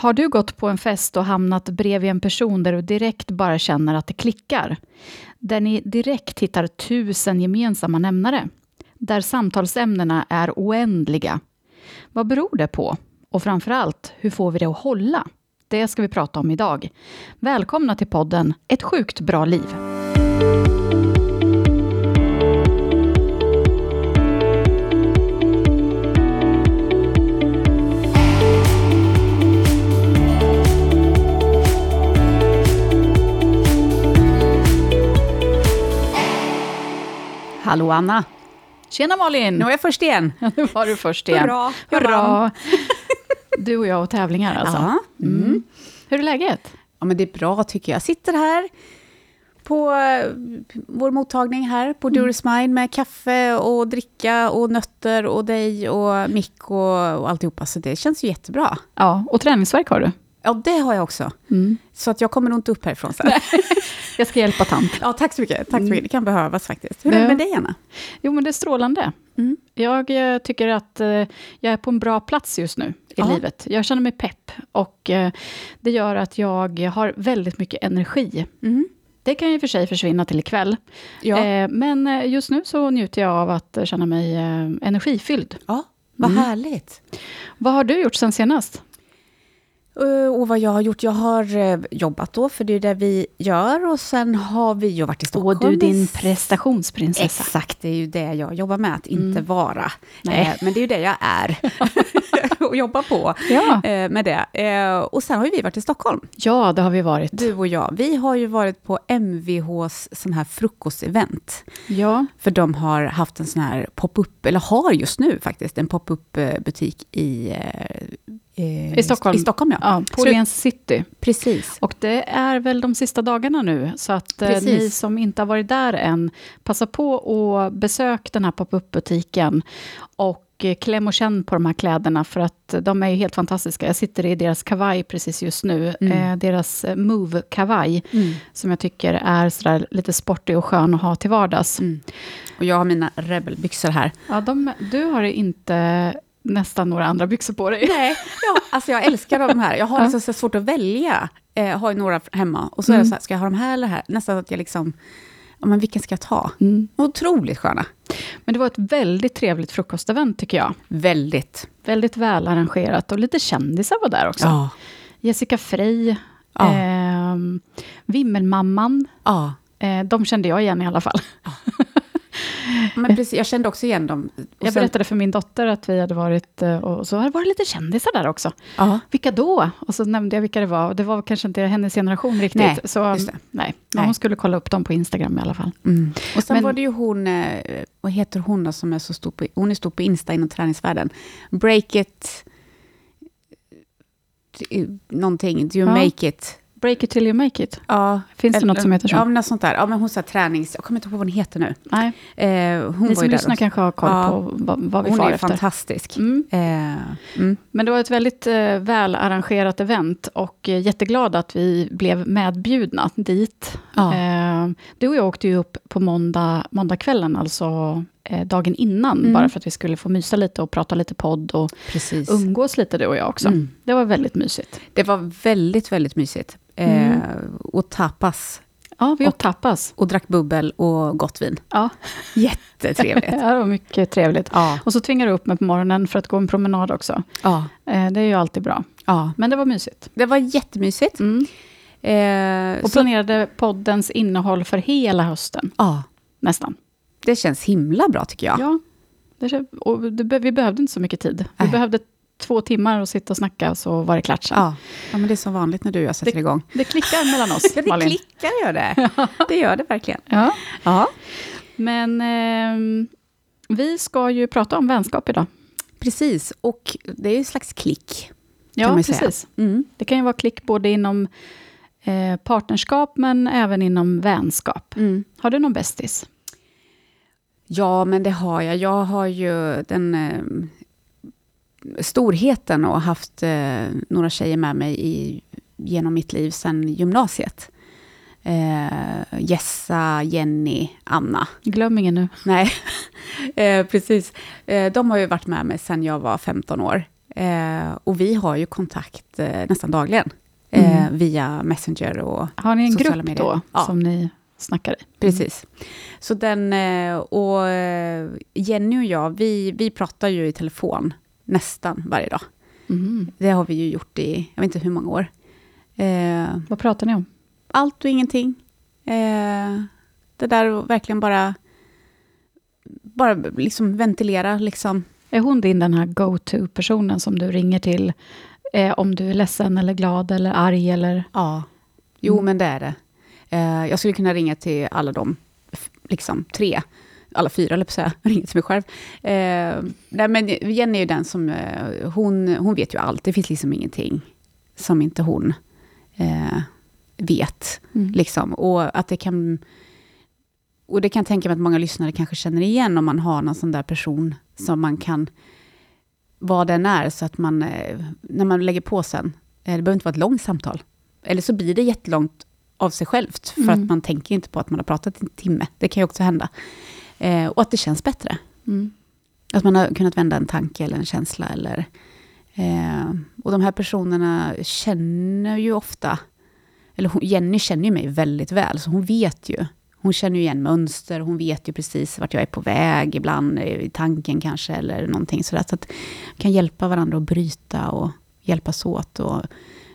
Har du gått på en fest och hamnat bredvid en person där du direkt bara känner att det klickar? Där ni direkt hittar tusen gemensamma nämnare? Där samtalsämnena är oändliga? Vad beror det på? Och framför allt, hur får vi det att hålla? Det ska vi prata om idag. Välkomna till podden Ett sjukt bra liv. Hallå Anna! Tjena Malin! Nu var jag först igen. nu var du först igen. Hurra! Hurra! Du och jag och tävlingar alltså. Ja. Mm. Hur är läget? Ja, men det är bra tycker jag. Jag sitter här på eh, vår mottagning här på Durus Mind med kaffe och dricka och nötter och dig och Mick och, och alltihopa. Så det känns ju jättebra. Ja, och träningsverk har du. Ja, det har jag också. Mm. Så att jag kommer nog inte upp härifrån sen. Jag ska hjälpa tant. Ja, tack så mycket. Tack så mycket. Det kan behövas faktiskt. Hur är det med dig, Anna? Jo, men det är strålande. Mm. Jag eh, tycker att eh, jag är på en bra plats just nu i Ja. livet. Jag känner mig pepp och eh, det gör att jag har väldigt mycket energi. Mm. Det kan ju i och för sig försvinna till ikväll. Ja. Men just nu så njuter jag av att känna mig energifylld. ja, vad Mm. härligt. Vad har du gjort sen senast? Eh, Och vad jag har gjort? Jag har eh, jobbat då, för det är det vi gör. Och sen har vi ju varit i Stockholm. Och du, din prestationsprinsessa. Exakt, det är ju det jag jobbar med, att inte vara. Mm. Nej. Eh, men det är ju det jag är. och jobbar på Ja. med det. Och sen har ju vi varit i Stockholm, ja, det har vi varit. du och jag. Vi har ju varit på MVHs sån här frukostevent. Ja, För de har haft en sån här pop-up, eller har just nu faktiskt, en pop-up butik i, eh, I Stockholm. I Stockholm, ja. ja på Åhléns city. Precis. Och det är väl de sista dagarna nu, så att eh, Precis. ni som inte har varit där än, passa på och besök den här pop-up-butiken. Och eh, kläm och känn på de här kläderna, för att de är ju helt fantastiska. Jag sitter i deras kavaj precis just nu, Mm. eh, deras Move-kavaj, som jag tycker är sådär lite sportig och skön att ha till vardags. Mm. Och jag har mina rebelbyxor här. Ja, de, du har inte nästan några andra byxor på dig. Nej, ja, alltså jag älskar de här. Jag har liksom så svårt att välja. Eh, Jag har ju några hemma. Och så är Mm. det så här, ska jag ha de här eller här? Nästan att jag liksom, ja men vilken ska jag ta? Mm. Otroligt sköna. Men det var ett väldigt trevligt frukostevent, tycker jag. Väldigt. Väldigt väl arrangerat och lite kändisar var där också. Ja. Jessica Frey, Ja. ehm, Vimmelmamman. Ja. Eh, de kände jag igen i alla fall. Men precis, jag kände också igen dem. Och Jag sen- berättade för min dotter att vi hade varit, eh, och så hade det lite kändisar där också. Ja. Vilka då? Och så nämnde jag vilka det var. Och det var kanske inte hennes generation riktigt. Nej, så, nej. Men Nej. hon skulle kolla upp dem på Instagram i alla fall. Mm. Och sen Men- var det ju hon, eh, vad heter hon då, som är så stor på, hon är stor på Insta inom träningsvärlden. Break it, eh, någonting, do you Ja. make it? Break it till you make it. Ja, Finns det eller- något som heter så? Ja, något sånt där. Ja, men hon sa tränings... Jag kommer inte ihåg vad hon heter nu. Nej, Eh, hon ni som lyssnar kanske har koll Ja. på vad, vad vi Hon far är ju efter. fantastisk. Mm. Eh, mm. Men det var ett väldigt eh, väl arrangerat event och eh, jätteglad att vi blev medbjudna dit. Ja. Eh, du och jag åkte ju upp på måndag, måndagskvällen, alltså eh, dagen innan, Mm. bara för att vi skulle få mysa lite och prata lite podd och Precis. umgås lite du och jag också. Mm. Det var väldigt mysigt. Det var väldigt, väldigt mysigt. Eh, Mm. Och tapas. Ja, vi åt Och- tapas. Och drack bubbel och gott vin. Ja, Jättetrevligt. det var mycket trevligt. ja. Och så tvingade du upp mig på morgonen för att gå en promenad också. ja. Eh, det är ju alltid bra. Ja. Men det var mysigt. Det var jättemysigt. Mm. Eh, Och så, planerade poddens innehåll för hela hösten, ja, nästan. det känns himla bra tycker jag. Ja, det, och det, vi behövde inte så mycket tid. Vi Nej. behövde två timmar att sitta och snacka, så var det klart sen. Ja. ja, men det är som vanligt när du och jag sätter igång. Det klickar mellan oss, Ja, det Malin. klickar gör det. Det gör det verkligen. Ja. Ja, Men ehm, vi ska ju prata om vänskap idag. precis. Och det är ju en slags klick. Ja, precis. Mm. Det kan ju vara klick både inom eh, partnerskap, men även inom vänskap. Mm. Har du någon bästis? Ja, men det har jag. Jag har ju den eh, storheten och haft eh, några tjejer med mig i, genom mitt liv sedan gymnasiet. Eh, Jessa, Jenny, Anna. Glöm ingen nu. Nej, eh, precis. Eh, de har ju varit med mig sedan jag var 15 år. Eh, och vi har ju kontakt eh, nästan dagligen. Mm. via Messenger och Har ni en Sociala grupp medier. då, Ja. som ni snackar i? Precis. Så den, och Jenny och jag, vi, vi pratar ju i telefon nästan varje dag. Mm. Det har vi ju gjort i, jag vet inte hur många år. Eh, Vad pratar ni om? allt och ingenting. Eh, det där verkligen bara, bara liksom ventilera liksom. Är hon din den här go-to-personen som du ringer till eh, om du är ledsen eller glad eller arg eller... Ja. Jo, Mm. men det är det. Eh, jag skulle kunna ringa till alla de, liksom tre, alla fyra, eller säga, till mig själv. Eh, nej, men Jenny är ju den som, eh, hon, hon vet ju allt. Det finns liksom ingenting som inte hon eh, vet. Mm. Liksom. Och att det kan... Och det kan jag tänka mig att många lyssnare kanske känner igen om man har någon sån där person som man kan... Vad den är, så att man... eh, När man lägger på sen, eh, det behöver inte vara ett långt samtal. Eller så blir det jättelångt av sig självt, för Mm. att man tänker inte på att man har pratat en timme. Det kan ju också hända. Eh, och att det känns bättre. Mm. Att man har kunnat vända en tanke eller en känsla. Eller, eh, och de här personerna känner ju ofta... Eller hon, Jenny känner ju mig väldigt väl, så hon vet ju. Hon känner ju igen mönster, hon vet ju precis vart jag är på väg, ibland eh, i tanken kanske, eller någonting sådär. Så att vi kan hjälpa varandra att bryta och hjälpas åt. Och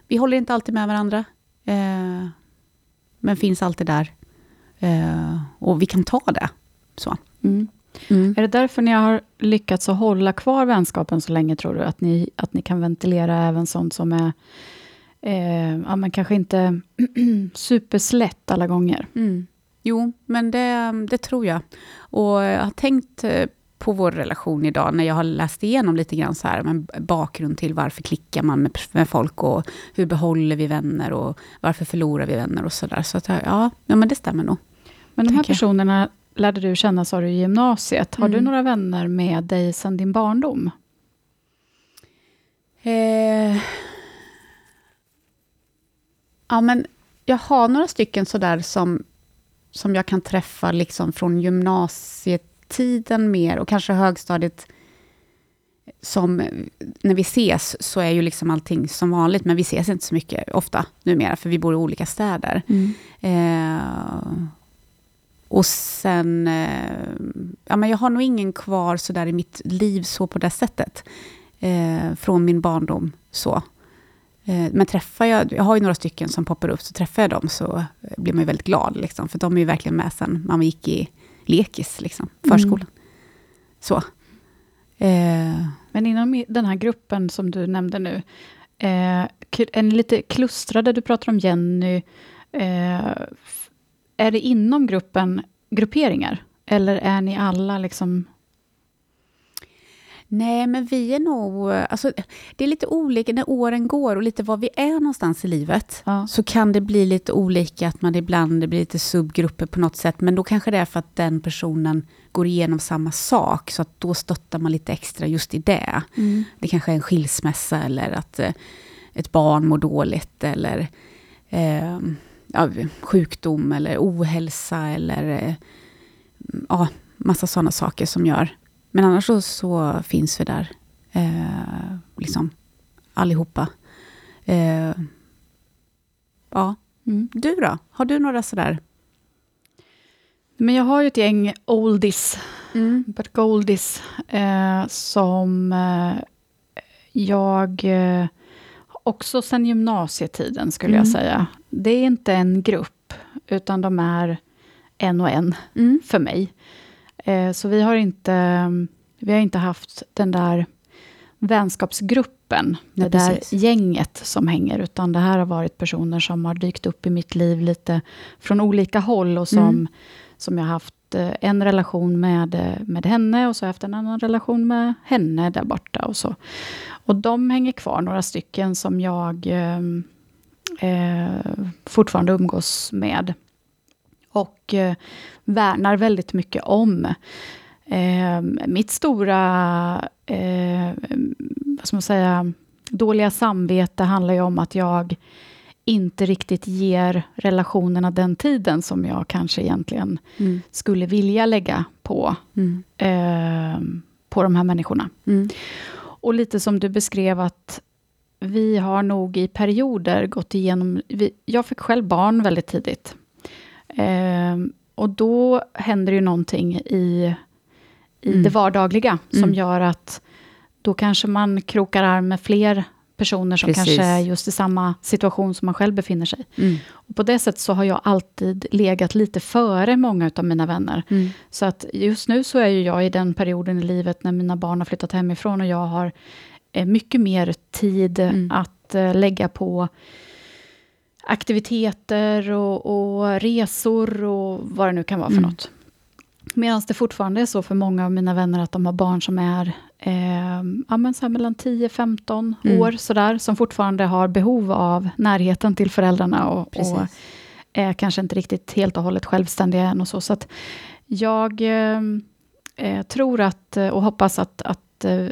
vi håller inte alltid med varandra, eh, men finns alltid där. Eh, och vi kan ta det. Så. Mm. Är det därför ni har lyckats att hålla kvar vänskapen så länge, tror du? Att ni, att ni kan ventilera även sånt som är eh, ja, men kanske inte superslätt alla gånger? Mm. Jo, men det, det tror jag. Och jag har tänkt eh, på vår relation idag, när jag har läst igenom lite grann så här, men bakgrund till varför klickar man med, med folk och hur behåller vi vänner och varför förlorar vi vänner och sådär. Så att, ja, ja, men det stämmer nog. Men de här personerna lärde du känna, sa du, i gymnasiet. Har du Mm. några vänner med dig sedan din barndom? Eh, ja, men jag har några stycken sådär som, som jag kan träffa liksom från gymnasietiden mer och kanske högstadiet. Som när vi ses så är ju liksom allting som vanligt, men vi ses inte så mycket ofta numera, för vi bor i olika städer. Eh, och sen, eh, ja men jag har nog ingen kvar så där i mitt liv så på det sättet. Eh, från min barndom så. Eh, men träffar jag, jag har ju några stycken som poppar upp, så träffar jag dem så eh, blir man ju väldigt glad. Liksom, för de är ju verkligen med sen man gick i lekis, liksom, förskolan. Så. Eh, Men inom den här gruppen som du nämnde nu, eh, ni lite klustrade? Du pratar om Jenny. Är det inom gruppen grupperingar? Eller är ni alla liksom... Nej, men vi är nog... Alltså, det är lite olika när åren går och lite var vi är någonstans i livet. Ja. Så kan det bli lite olika, att man ibland det blir lite subgrupper på något sätt. Men då kanske det är för att den personen går igenom samma sak, så att då stöttar man lite extra just i det. Det kanske är en skilsmässa eller att eh, ett barn mår dåligt eller eh, ja, sjukdom eller ohälsa eller eh, ja, massa sådana saker som gör. Men annars så, så finns vi där, eh, liksom allihopa. Eh, ja, Mm. du då? Har du några sådär? Men jag har ju ett gäng oldies, but goldies, eh, som eh, jag eh, också sen gymnasietiden skulle jag Mm. säga. Det är inte en grupp, utan de är en och en Mm. för mig. Eh, så vi har inte, vi har inte haft den där vänskapsgruppen, Nej, det där precis. gänget som hänger, utan det här har varit personer som har dykt upp i mitt liv lite från olika håll och som, Mm. som jag har haft eh, en relation med, eh, med henne och så har jag haft en annan relation med henne där borta. Och så. Och de hänger kvar, några stycken som jag eh, eh, fortfarande umgås med. Och eh, värnar väldigt mycket om. Eh, mitt stora, eh, vad ska man säga, dåliga samvete handlar ju om att jag inte riktigt ger relationerna den tiden som jag kanske egentligen Mm. skulle vilja lägga på, Mm. eh, på de här människorna. Mm. och lite som du beskrev att vi har nog i perioder gått igenom... Vi, jag fick själv barn väldigt tidigt. Eh, och då händer ju någonting i, i Mm. det vardagliga som Mm. gör att då kanske man krokar arm med fler personer som Precis. kanske är just i samma situation som man själv befinner sig. Mm. Och på det sättet så har jag alltid legat lite före många av mina vänner. Mm. Så att just nu så är ju jag i den perioden i livet när mina barn har flyttat hemifrån och jag har mycket mer tid Mm. att eh, lägga på aktiviteter och, och resor och vad det nu kan vara för Mm. något. Medan det fortfarande är så för många av mina vänner att de har barn som är eh, ja, men så mellan 10-15 Mm. år, sådär, som fortfarande har behov av närheten till föräldrarna och, och är kanske inte riktigt helt och hållet självständiga än. Och så. så att jag eh, eh, tror att, och hoppas att, att eh,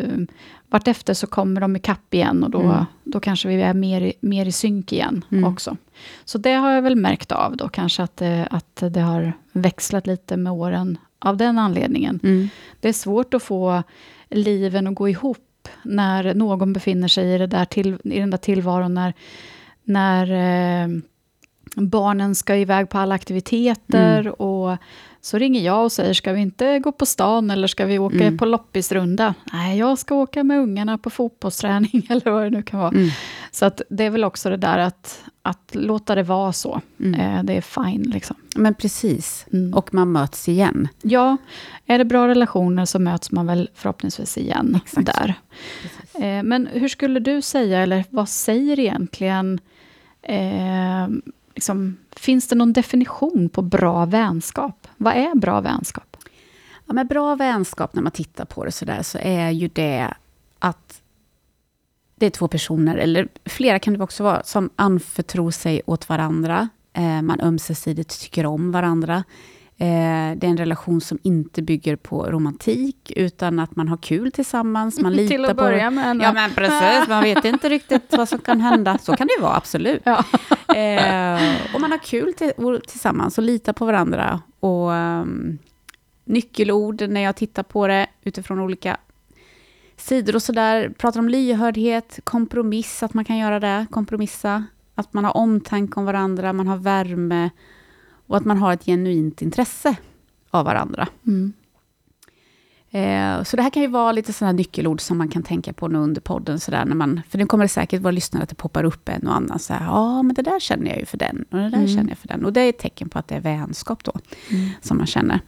vartefter så kommer de ikapp igen och då, Mm. då kanske vi är mer, mer i synk igen Mm. också. Så det har jag väl märkt av då, kanske att, det- att det har växlat lite med åren av den anledningen. Mm. Det är svårt att få liven att gå ihop när någon befinner sig i, det där till, i den där tillvaron när, när eh, barnen ska iväg på alla aktiviteter Mm. och så ringer jag och säger, ska vi inte gå på stan eller ska vi åka Mm. på loppisrunda? Nej, jag ska åka med ungarna på fotbollsträning eller vad det nu kan vara. Mm. Så att det är väl också det där att, att låta det vara så. Mm. Eh, det är fine liksom. Men precis. Mm. Och man möts igen. Ja, är det bra relationer så möts man väl förhoppningsvis igen Exakt. där. Precis. Eh, men hur skulle du säga, eller vad säger egentligen... Eh, liksom, finns det någon definition på bra vänskap? Vad är bra vänskap? Ja, men bra vänskap, när man tittar på det sådär, så är ju det att det är två personer, eller flera kan det också vara, som anförtror sig åt varandra. Eh, man ömsesidigt tycker om varandra. Eh, det är en relation som inte bygger på romantik, utan att man har kul tillsammans, man litar Till att på börja med. Ja, men precis. Man vet inte riktigt vad som kan hända. Så kan det vara, absolut. Ja. Eh, och man har kul till, tillsammans och litar på varandra. Och ehm, nyckelord när jag tittar på det utifrån olika sidor och sådär. Pratar om lyhördhet, kompromiss, att man kan göra det, kompromissa. Att man har omtanke om varandra, man har värme och att man har ett genuint intresse av varandra. Mm. Eh, så det här kan ju vara lite sådana nyckelord som man kan tänka på nu under podden. Sådär, när man, för det kommer det säkert vara lyssnare att det poppar upp en och annan. Ja, men det där känner jag ju för den. Och det där Mm. känner jag för den. Och det är ett tecken på att det är vänskap då, Mm. som man känner.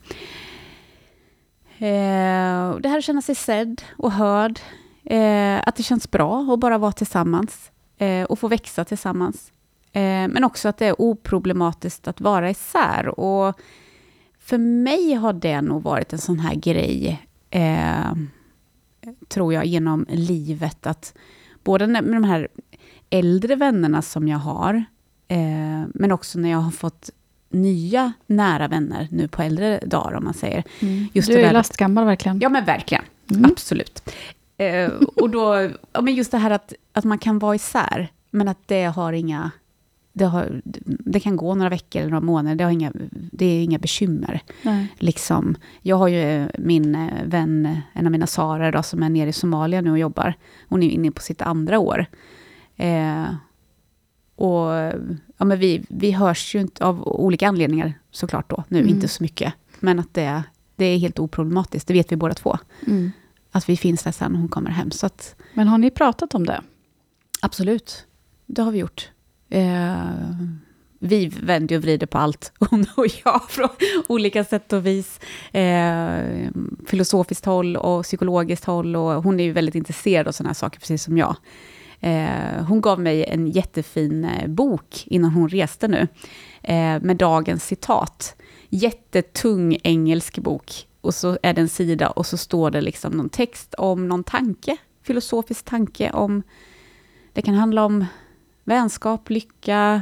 Eh, det här att känna sig sedd och hörd. Eh, att det känns bra att bara vara tillsammans. Eh, och få växa tillsammans. Eh, men också att det är oproblematiskt att vara isär. Och för mig har det nog varit en sån här grej, eh, tror jag, genom livet. Att både med de här äldre vännerna som jag har, eh, men också när jag har fått nya nära vänner nu på äldre dagar, om man säger. Mm. Just du är lastgammal verkligen. Ja, men verkligen. Mm. Absolut. Eh, och då, men just det här att, att man kan vara isär, men att det har inga... Det, har, det kan gå några veckor eller några månader, det, har inga, det är inga bekymmer. Nej. Liksom, jag har ju eh, min eh, vän, eh, en av mina sarer då, som är nere i Somalia nu och jobbar. Hon är inne på sitt andra år. Eh, och ja, men vi, vi hörs ju inte av olika anledningar såklart då, nu Mm. inte så mycket. Men att det, det är helt oproblematiskt, det vet vi båda två. Mm. Att vi finns där sen när hon kommer hem. Så att, Men har ni pratat om det? absolut, det har vi gjort. Eh, vi vänder och vrider på allt, hon och jag, från olika sätt och vis. Eh, filosofiskt håll och psykologiskt håll. Och hon är ju väldigt intresserad av sådana här saker, precis som jag. Eh, hon gav mig en jättefin eh, bok innan hon reste nu, eh, med dagens citat. Jättetung engelsk bok. Och så är det en sida och så står det liksom någon text om någon tanke, filosofisk tanke om... Det kan handla om vänskap, lycka,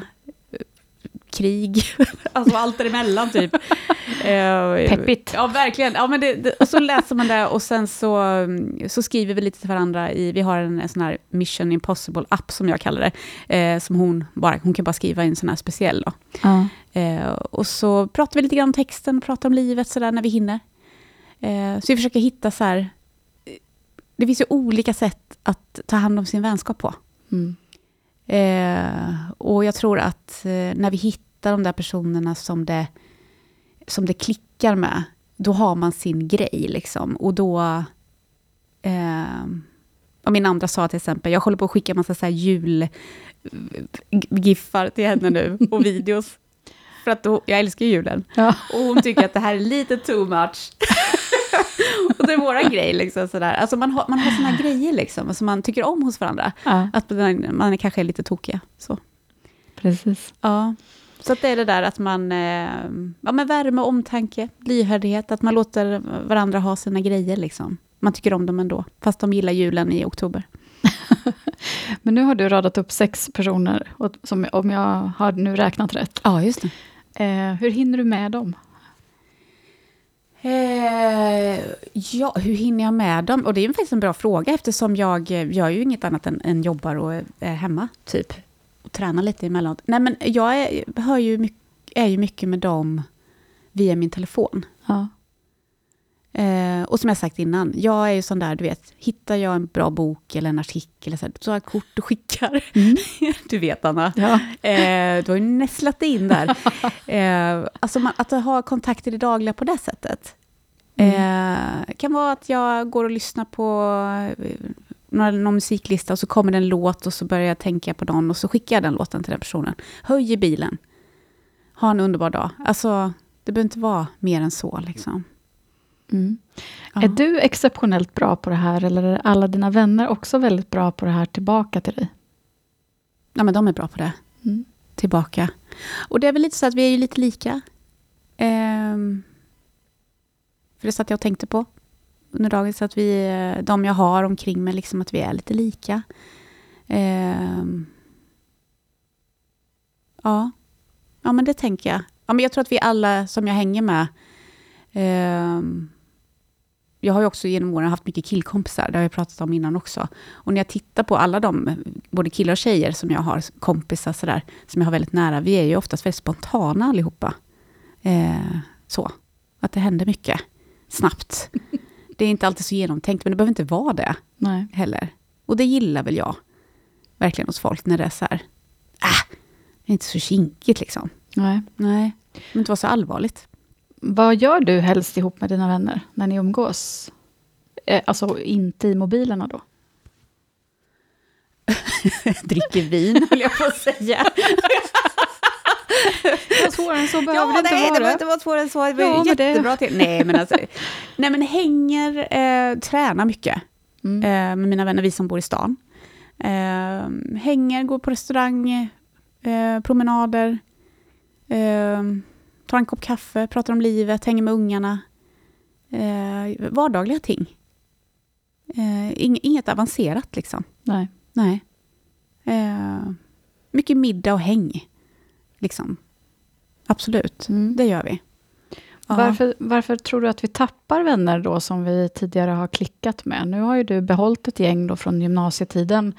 krig, alltså allt däremellan typ. Eh, Peppigt. Ja, verkligen. Ja, men det, det, och så läser man det och sen så, så skriver vi lite till varandra. I, vi har en, en sån här Mission Impossible-app som jag kallar det. Eh, som hon bara, hon kan bara skriva i en sån här speciell. Då. Ja. Eh, och så pratar vi lite grann om texten, pratar om livet sådär när vi hinner. Eh, så vi försöker hitta så här... eh, det finns ju olika sätt att ta hand om sin vänskap på. Mm. Eh, och jag tror att eh, när vi hittar de där personerna som det, som det klickar med, då har man sin grej liksom. Och då... Eh, och min andra sa till exempel, jag håller på att skicka massa så här julgiffar till henne nu, och videos. För att då, jag älskar julen. Ja. Och hon tycker att det här är lite too much. och det är våra grej liksom sådär. Alltså man har, man har såna grejer liksom, som man tycker om hos varandra. ja, Att man, man är kanske är lite tokiga. Så. precis. Ja. Så det är det där att man, eh, ja men värme, omtanke, lyhördhet, att man låter varandra ha sina grejer liksom. Man tycker om dem ändå, fast de gillar julen i oktober. Men nu har du radat upp sex personer, och- som, om jag har nu räknat rätt. Ja, just det. Eh, hur hinner du med dem? Eh, ja, hur hinner jag med dem? Och det är ju faktiskt en bra fråga eftersom jag eh, gör ju inget annat än, än jobbar och är är hemma, typ. Och tränar lite emellanåt. Nej, men jag är, hör ju mycket, är ju mycket med dem via min telefon. Ja. Eh, och som jag sagt innan, jag är ju sån där, du vet, hittar jag en bra bok eller en artikel, så, här, så har jag kort och skickar. Mm. du vet, Anna. Ja. Eh, du har ju nästlat in där. Eh, alltså man, att ha kontakter i det dagliga på det sättet. Eh, kan vara att jag går och lyssnar på eh, någon, någon musiklista och så kommer det en låt och så börjar jag tänka på någon och så skickar jag den låten till den personen. Höj i bilen. Ha en underbar dag. Alltså, det behöver inte vara mer än så. Liksom. Mm. Ja. Är du exceptionellt bra på det här, eller är alla dina vänner också väldigt bra på det här tillbaka till dig? Ja, men de är bra på det. Mm. Tillbaka. Och det är väl lite så att vi är ju lite lika. Ehm, för det satt jag och tänkte på under dagen, så att vi, de jag har omkring mig, liksom att vi är lite lika. Ehm, ja. ja, men det tänker jag. Ja, men jag tror att vi alla som jag hänger med, jag har ju också genom åren haft mycket killkompisar, det har jag pratat om innan också. Och när jag tittar på alla de, både killar och tjejer som jag har, kompisar sådär, som jag har väldigt nära, vi är ju oftast väldigt spontana allihopa. Eh, så, att det händer mycket snabbt. Det är inte alltid så genomtänkt, men det behöver inte vara det Nej. heller. Och det gillar väl jag, verkligen hos folk, när det är så här, ah, det är inte så kinkigt liksom. Nej. Nej, men inte vara så allvarligt. Vad gör du helst ihop med dina vänner när ni umgås? Eh, alltså inte i mobilerna då? Dricker vin, höll jag på att säga. Svårare än så ja, nej, det behöver inte vara svårare än så. Det var Ja, det- jättebra till. Nej, men alltså, nej, men hänger, eh, tränar mycket Mm. eh, med mina vänner, vi som bor i stan. Eh, hänger, går på restaurang, eh, promenader, eh, tar en kopp kaffe, pratar om livet, hänger med ungarna. Eh, vardagliga ting. Eh, ing- inget avancerat liksom. Nej. Nej. Eh, mycket middag och häng. Liksom. Absolut, Mm. det gör vi. Ja. Varför, varför tror du att vi tappar vänner då som vi tidigare har klickat med? Nu har ju du behållit ett gäng då från gymnasietiden.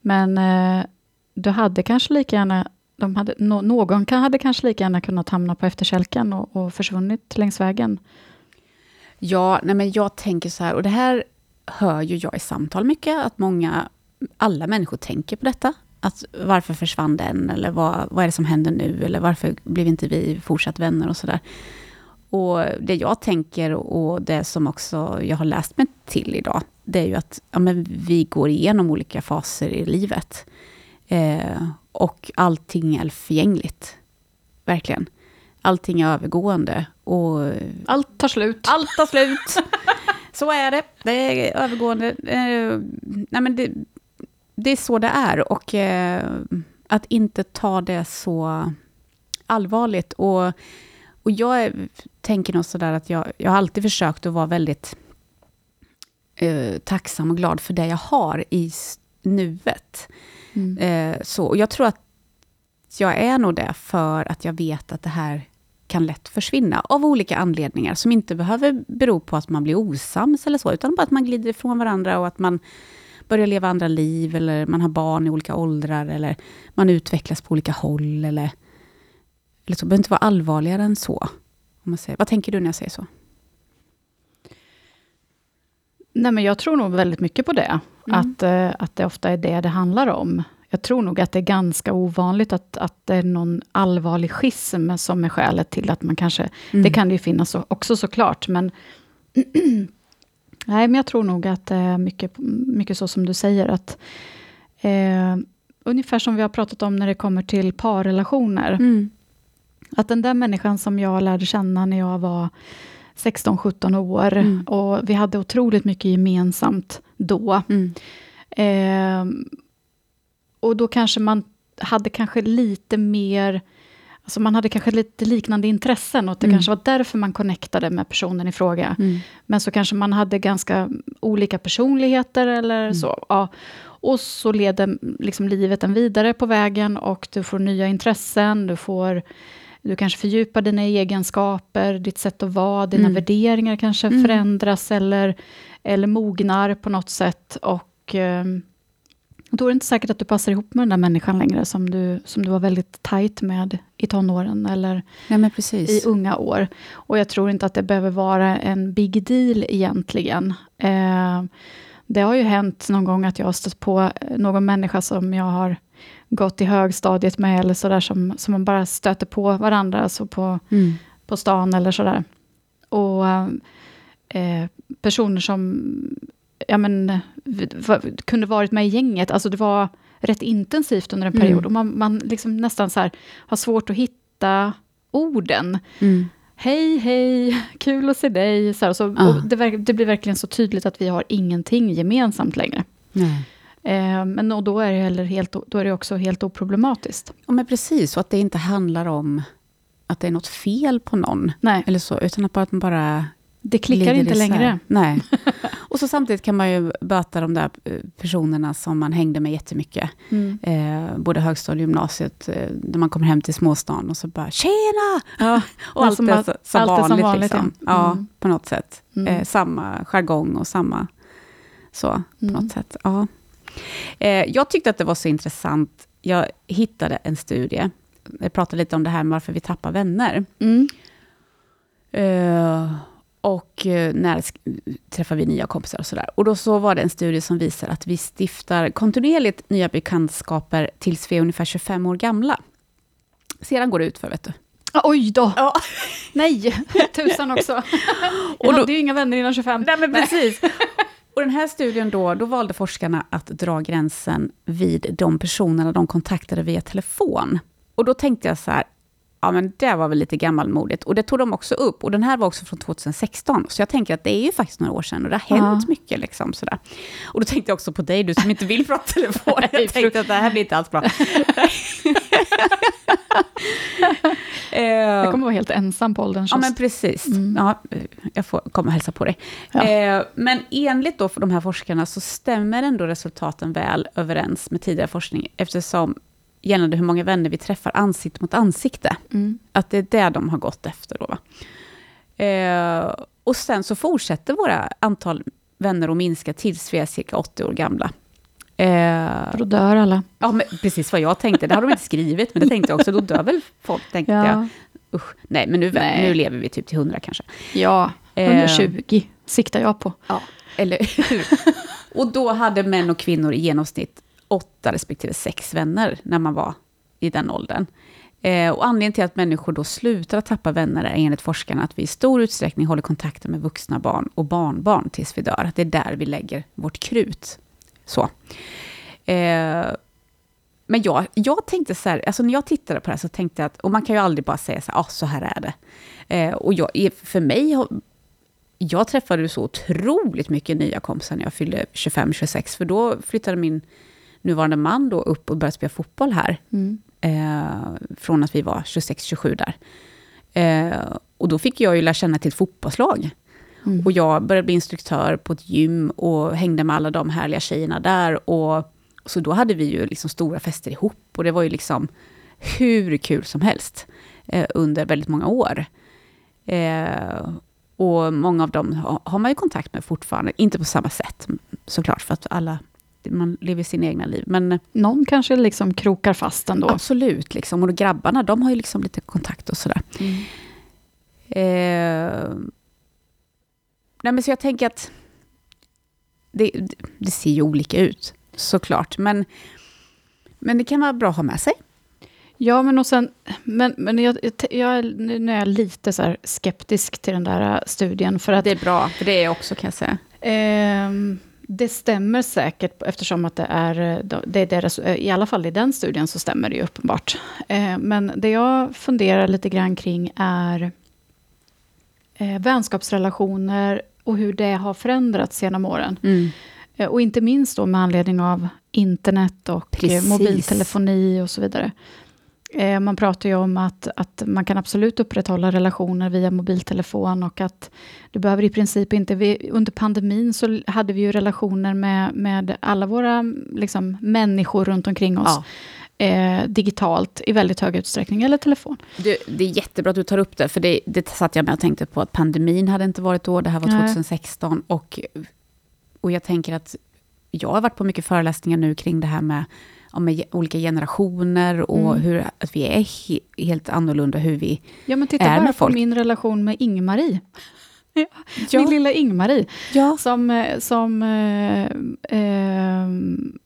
Men eh, du hade kanske lika gärna, de hade, no, någon kan, hade kanske lika gärna kunnat hamna på efterkälken och, och försvunnit längs vägen. Ja, nej men jag tänker så här, och det här hör ju jag i samtal mycket, att många, alla människor tänker på detta. Att varför försvann den, eller vad, vad är det som händer nu, eller varför blev inte vi fortsatt vänner och sådär. Och det jag tänker, och det som också jag har läst mig till idag, det är ju att ja, men vi går igenom olika faser i livet. Eh, och allting är förgängligt. Verkligen. Allting är övergående. Och Allt tar slut. allt tar slut. så är det. Det är övergående. Eh, nej men det, det är så det är. Och eh, att inte ta det så allvarligt. Och, och jag är, tänker nog sådär att jag, jag har alltid försökt att vara väldigt eh, tacksam och glad för det jag har i nuet. Mm. Eh, så, och jag tror att jag är nog det för att jag vet att det här kan lätt försvinna av olika anledningar som inte behöver bero på att man blir osams eller så, utan bara att man glider ifrån varandra och att man börjar leva andra liv eller man har barn i olika åldrar eller man utvecklas på olika håll eller, eller så. Det behöver inte vara allvarligare än så. Om man säger. Vad tänker du när jag säger så? Nej, men jag tror nog väldigt mycket på det. Mm. Att, eh, att det ofta är det det handlar om. Jag tror nog att det är ganska ovanligt att, att det är någon allvarlig schism som är skälet till att man kanske... Mm. Det kan det ju finnas så- också såklart, men... nej, men jag tror nog att det är mycket, mycket så som du säger, att... Eh, ungefär som vi har pratat om när det kommer till parrelationer. Mm. Att den där människan som jag lärde känna när jag var 16-17 år, Mm. och vi hade otroligt mycket gemensamt då. Mm. Ehm, och då kanske man hade kanske lite mer, alltså man hade kanske lite liknande intressen, och att det Mm. kanske var därför man connectade med personen i fråga. Mm. Men så kanske man hade ganska olika personligheter eller Mm. så. Ja. Och så leder liksom livet en vidare på vägen och du får nya intressen, du får du kanske fördjupar dina egenskaper, ditt sätt att vara, dina Mm. värderingar kanske Mm. förändras eller, eller mognar på något sätt. Och ehm, då är det inte säkert att du passar ihop med den där människan längre som du, som du var väldigt tajt med i tonåren eller men i unga år. Och jag tror inte att det behöver vara en big deal egentligen. Eh, det har ju hänt någon gång att jag har stött på någon människa som jag har gått i högstadiet med, eller sådär, som, som man bara stöter på varandra, alltså på, Mm. på stan eller sådär. Och eh, personer som ja, men, kunde varit med i gänget, alltså det var rätt intensivt under en Mm. period, och man, man liksom nästan så här, har svårt att hitta orden. Mm. Hej, hej, kul att se dig. Så här, så, Ah. det, det blir verkligen så tydligt att vi har ingenting gemensamt längre. Nej. Eh, men och då är det heller helt, då är det också helt oproblematiskt. Ja, men precis. Och att det inte handlar om att det är något fel på någon. Nej, Eller så, utan att bara att man bara det klickar inte isär. längre. Nej. Och så samtidigt kan man ju böta de där eh, personerna som man hängde med jättemycket. Mm. Eh, både högstadiet och gymnasiet. Eh, när man kommer hem till småstan och så bara ”Tjena!” Ja, Och allt som är att- så, så allt är som vanligt. vanligt, liksom. ja. ja. Mm. på något sätt. Mm. Eh, samma jargong och samma så, på Mm. något sätt. Ja. Eh, jag tyckte att det var så intressant. Jag hittade en studie. Jag pratade lite om det här med varför vi tappar vänner. Mm. Eh, och eh, när träffar vi nya kompisar och sådär. Och då så var det en studie som visar att vi stiftar kontinuerligt nya bekantskaper tills vi är ungefär 25 år gamla. Sedan går det ut för vet du. Oj då! Ja. Nej, tusan också. Jag Och då- hade ju inga vänner innan 25. Nej, men precis. Och den här studien då, då valde forskarna att dra gränsen vid de personerna de kontaktade via telefon. Och då tänkte jag så här, ja men det var väl lite gammalmodigt. Och det tog de också upp. Och den här var också från 2016. Så jag tänker att det är ju faktiskt några år sedan och det har hänt Ja. mycket. Liksom, sådär. Och då tänkte jag också på dig, du som inte vill prata telefon. Jag tänkte att det här blir inte alls bra. Jag Eh, kommer vara helt ensam på ålderns Ja, men precis. Mm. Ja, jag får komma och hälsa på dig. Ja. Eh, men enligt då för de här forskarna så stämmer ändå resultaten väl överens med tidigare forskning, eftersom gällande hur många vänner vi träffar ansikte mot ansikte, Mm. att det är det de har gått efter. Då? Eh, och sen så fortsätter våra antal vänner att minska tills vi är cirka 80 år gamla. Eh, då dör alla. ja, men precis vad jag tänkte. Det har de inte skrivit, men det tänkte jag också. Då dör väl folk, tänkte jag. Ja, Usch, nej, men nu, Nej. nu lever vi typ till 100 kanske. ja Eh, 120 siktar jag på. Ja, eller hur? Och då hade män och kvinnor i genomsnitt åtta respektive sex vänner när man var i den åldern. Eh, och anledningen till att människor då slutar att tappa vänner är enligt forskarna att vi i stor utsträckning håller kontakten med vuxna barn och barnbarn tills vi dör. Det är där vi lägger vårt krut. Så. Eh, men jag, jag tänkte så här, alltså när jag tittade på det här så tänkte jag att, och man kan ju aldrig bara säga så här, ah, så här är det. Eh, och jag, för mig jag träffade så otroligt mycket nya kompisar när jag fyllde 25-26, för då flyttade min nuvarande man då upp och började spela fotboll här, Mm. eh, från att vi var 26-27 där. Eh, och då fick jag ju lära känna till ett fotbollslag. Mm. Och jag började bli instruktör på ett gym och hängde med alla de härliga tjejerna där. Och, så då hade vi ju liksom stora fester ihop och det var ju liksom hur kul som helst eh, under väldigt många år. Eh, och många av dem har, man ju kontakt med fortfarande, inte på samma sätt såklart, för att alla, man lever sina egna liv. Men Någon kanske liksom krokar fast ändå. absolut, liksom. och grabbarna, de har ju liksom lite kontakt och sådär. Mm. Eh, nej men så jag tänker att det, det ser ju olika ut, såklart. Men, men det kan vara bra att ha med sig. Ja, men och sen, men, men jag, jag, nu är jag lite så skeptisk till den där studien. För att, det är bra, för det är jag också kan jag säga. Eh, det stämmer säkert, eftersom att det är, det är deras, i alla fall i den studien så stämmer det ju uppenbart. Eh, men det jag funderar lite grann kring är eh, vänskapsrelationer och hur det har förändrats genom åren. Mm. Eh, och inte minst då med anledning av internet och Precis. mobiltelefoni och så vidare. Eh, man pratar ju om att, att man kan absolut upprätthålla relationer via mobiltelefon och att du behöver i princip inte... Vi, under pandemin så hade vi ju relationer med, med alla våra liksom, människor runt omkring oss. Ja. Eh, digitalt i väldigt hög utsträckning, eller telefon. Du, det är jättebra att du tar upp det, för det, det satt jag med och tänkte på att pandemin hade inte varit då, det här var Nej. 2016. Och, och jag tänker att jag har varit på mycket föreläsningar nu kring det här med, ja, med olika generationer och Mm. hur att vi är he, helt annorlunda hur vi... Ja, men titta Är bara med på folk. min relation med Ingmarie. Ja. Min lilla Ingmarie. Ja. Som, eh, som eh, eh,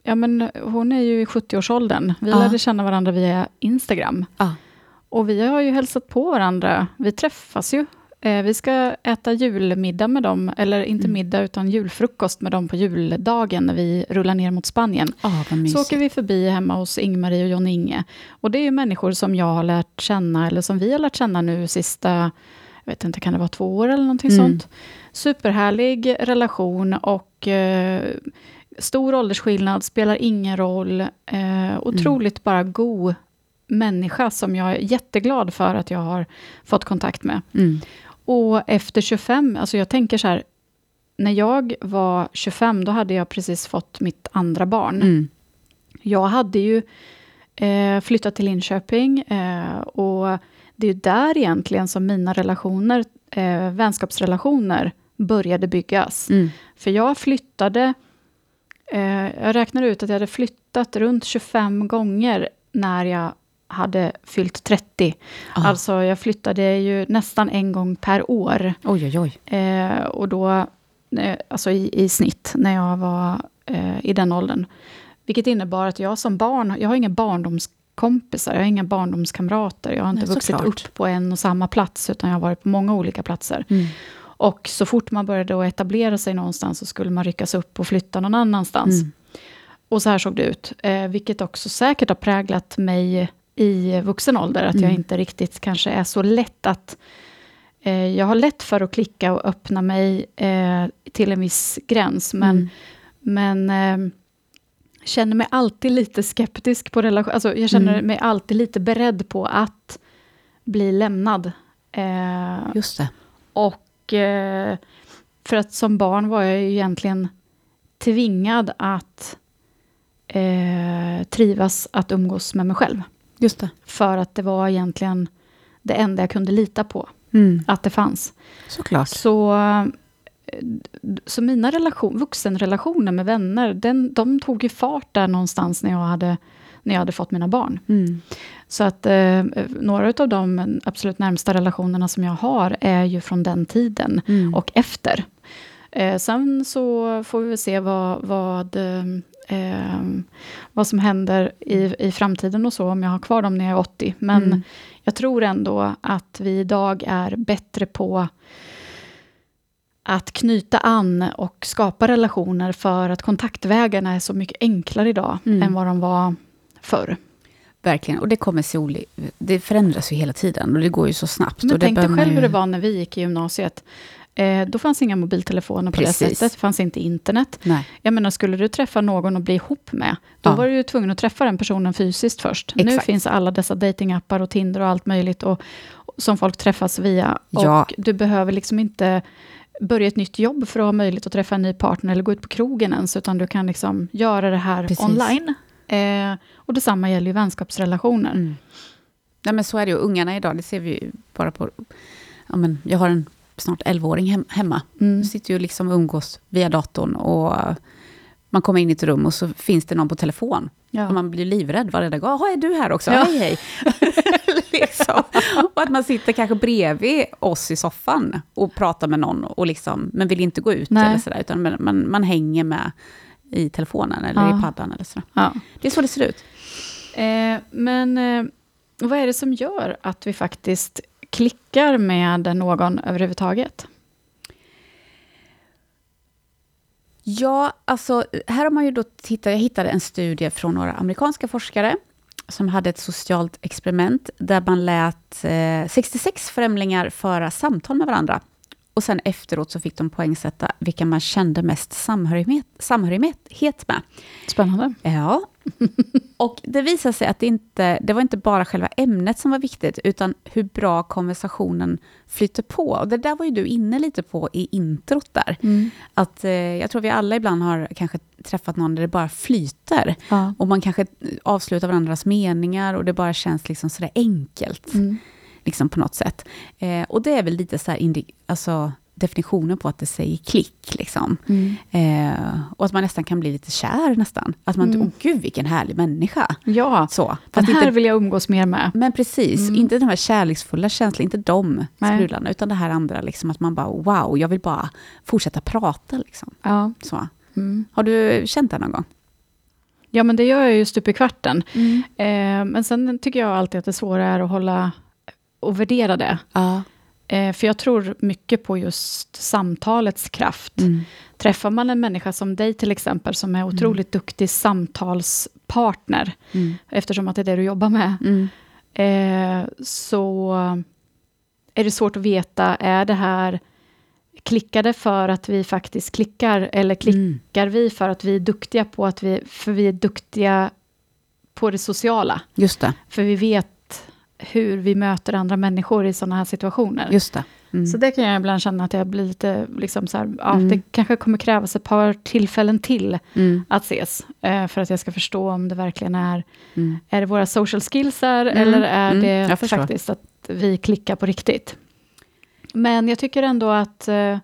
ja men hon är ju i 70-årsåldern. Vi Ja. lärde känna varandra via Instagram. Ja. Och vi har ju hälsat på varandra. Vi träffas ju. Eh, vi ska äta julmiddag med dem, eller inte Mm. middag, utan julfrukost med dem på juldagen, när vi rullar ner mot Spanien. Vad Så åker vi förbi hemma hos Ingmarie och John-Inge. Och det är människor som jag har lärt känna, eller som vi har lärt känna nu sista, jag vet inte, kan det vara två år eller någonting Mm. sånt. Superhärlig relation och eh, stor åldersskillnad, spelar ingen roll. Eh, otroligt bara god människa som jag är jätteglad för att jag har fått kontakt med. Mm. Och efter 25, alltså jag tänker så här, när jag var 25, då hade jag precis fått mitt andra barn. Mm. Jag hade ju eh, flyttat till Linköping eh, och det är ju där egentligen som mina relationer, eh, vänskapsrelationer, började byggas. Mm. För jag flyttade, eh, jag räknar ut att jag hade flyttat runt 25 gånger när jag hade fyllt 30. Ah. Alltså jag flyttade ju nästan en gång per år. Oj, oj, oj. Eh, och då, eh, alltså i, i snitt, när jag var eh, i den åldern. Vilket innebar att jag som barn, jag har inga barndomskompisar, jag har inga barndomskamrater. Jag har inte Nej, vuxit såklart. upp på en och samma plats, utan jag har varit på många olika platser. Mm. Och så fort man började etablera sig någonstans, så skulle man ryckas upp och flytta någon annanstans. Mm. Och så här såg det ut. Eh, vilket också säkert har präglat mig i vuxen ålder, att jag Mm. inte riktigt kanske är så lätt att... Eh, jag har lätt för att klicka och öppna mig eh, till en viss gräns, men, Mm. men eh, känner mig alltid lite skeptisk på relation. Alltså, jag känner Mm. mig alltid lite beredd på att bli lämnad. Eh, Just det. och eh, för att som barn var jag ju egentligen tvingad att eh, trivas att umgås med mig själv. Just det. För att det var egentligen det enda jag kunde lita på, Mm. att det fanns. Såklart. Så, eh, så mina relation, vuxenrelationer med vänner, den, de tog ju fart där någonstans när jag hade, när jag hade fått mina barn. Mm. Så att eh, några av de absolut närmsta relationerna som jag har är ju från den tiden Mm. och efter. Eh, sen så får vi väl se vad, vad, eh, vad som händer i, i framtiden och så, om jag har kvar dem när jag är 80. Men Mm. jag tror ändå att vi idag är bättre på att knyta an och skapa relationer för att kontaktvägarna är så mycket enklare idag Mm. än vad de var förr. Verkligen, och det kommer se oli- Det förändras ju hela tiden och det går ju så snabbt. Men tänk dig själv ju- hur det var när vi gick i gymnasiet. Eh, då fanns inga mobiltelefoner på det Precis. sättet, det fanns inte internet. Nej, Jag menar, skulle du träffa någon och bli ihop med, då Ja. var du ju tvungen att träffa den personen fysiskt först. Nu Exakt. finns alla dessa datingappar och Tinder och allt möjligt och, som folk träffas via. Ja. Och du behöver liksom inte börja ett nytt jobb för att ha möjlighet att träffa en ny partner eller gå ut på krogen ens, utan du kan liksom göra det här Precis. online. Eh, och detsamma gäller ju vänskapsrelationer. Mm. Nej, men så är det ju. Ungarna idag, det ser vi ju bara på... Ja, men jag har en snart 11-åring hem, hemma. Mm. Sitter ju liksom och umgås via datorn och man kommer in i ett rum och så finns det någon på telefon. Ja. Och man blir livrädd varenda gång. Jaha, är du här också? Ja. Hej, hej. liksom. Och att man sitter kanske bredvid oss i soffan och pratar med någon, och liksom, men vill inte gå ut, Nej. eller sådär, utan man, man, man hänger med i telefonen eller Ja. i paddan. Eller så. Ja. Det är så det ser ut. Eh, men eh, vad är det som gör att vi faktiskt klickar med någon överhuvudtaget? Ja, alltså här har man ju då tittat, jag hittade en studie från några amerikanska forskare, som hade ett socialt experiment, där man lät eh, 66 främlingar föra samtal med varandra. Och sen efteråt så fick de poängsätta vilka man kände mest samhörighet, samhörighet med. Spännande. Ja. Och det visade sig att det inte, det var inte bara själva ämnet som var viktigt, utan hur bra konversationen flyter på. Och det där var ju du inne lite på i introt där. Att eh, jag tror vi alla ibland har kanske träffat någon där det bara flyter. Ja. Och man kanske avslutar varandras meningar och det bara känns liksom sådär enkelt. Mm. Liksom på något sätt. Eh, och det är väl lite så här alltså, definitionen på att det säger klick. Liksom. Mm. Eh, och att man nästan kan bli lite kär nästan. Att man, Mm. åh gud vilken härlig människa. Ja, Så. den här inte, vill jag umgås mer med. men precis, Mm. inte de här kärleksfulla känslorna, inte de sprudlarna, utan det här andra, liksom, att man bara wow, jag vill bara fortsätta prata. Liksom. Ja. Så. Mm. Har du känt det någon gång? ja, men det gör jag ju stup i kvarten. Eh, men sen tycker jag alltid att det svåra är att hålla och värdera det. Ja. Eh, för jag tror mycket på just samtalets kraft. Mm. Träffar man en människa som dig till exempel, som är otroligt duktig samtalspartner, Mm. eftersom att det är det du jobbar med, Mm. eh, så är det svårt att veta, är det här klickar det för att vi faktiskt klickar, eller klickar Mm. vi för att vi är duktiga på att vi, för vi är duktiga på det sociala, Just det. för vi vet hur vi möter andra människor i sådana här situationer. Just det. Mm. Så det kan jag ibland känna att jag blir lite, liksom så här, ja, Mm. det kanske kommer krävas ett par tillfällen till Mm. att ses, eh, för att jag ska förstå om det verkligen är, Mm. är det våra social skills här, Mm. eller är Mm. det faktiskt att vi klickar på riktigt. Men jag tycker ändå att, eh,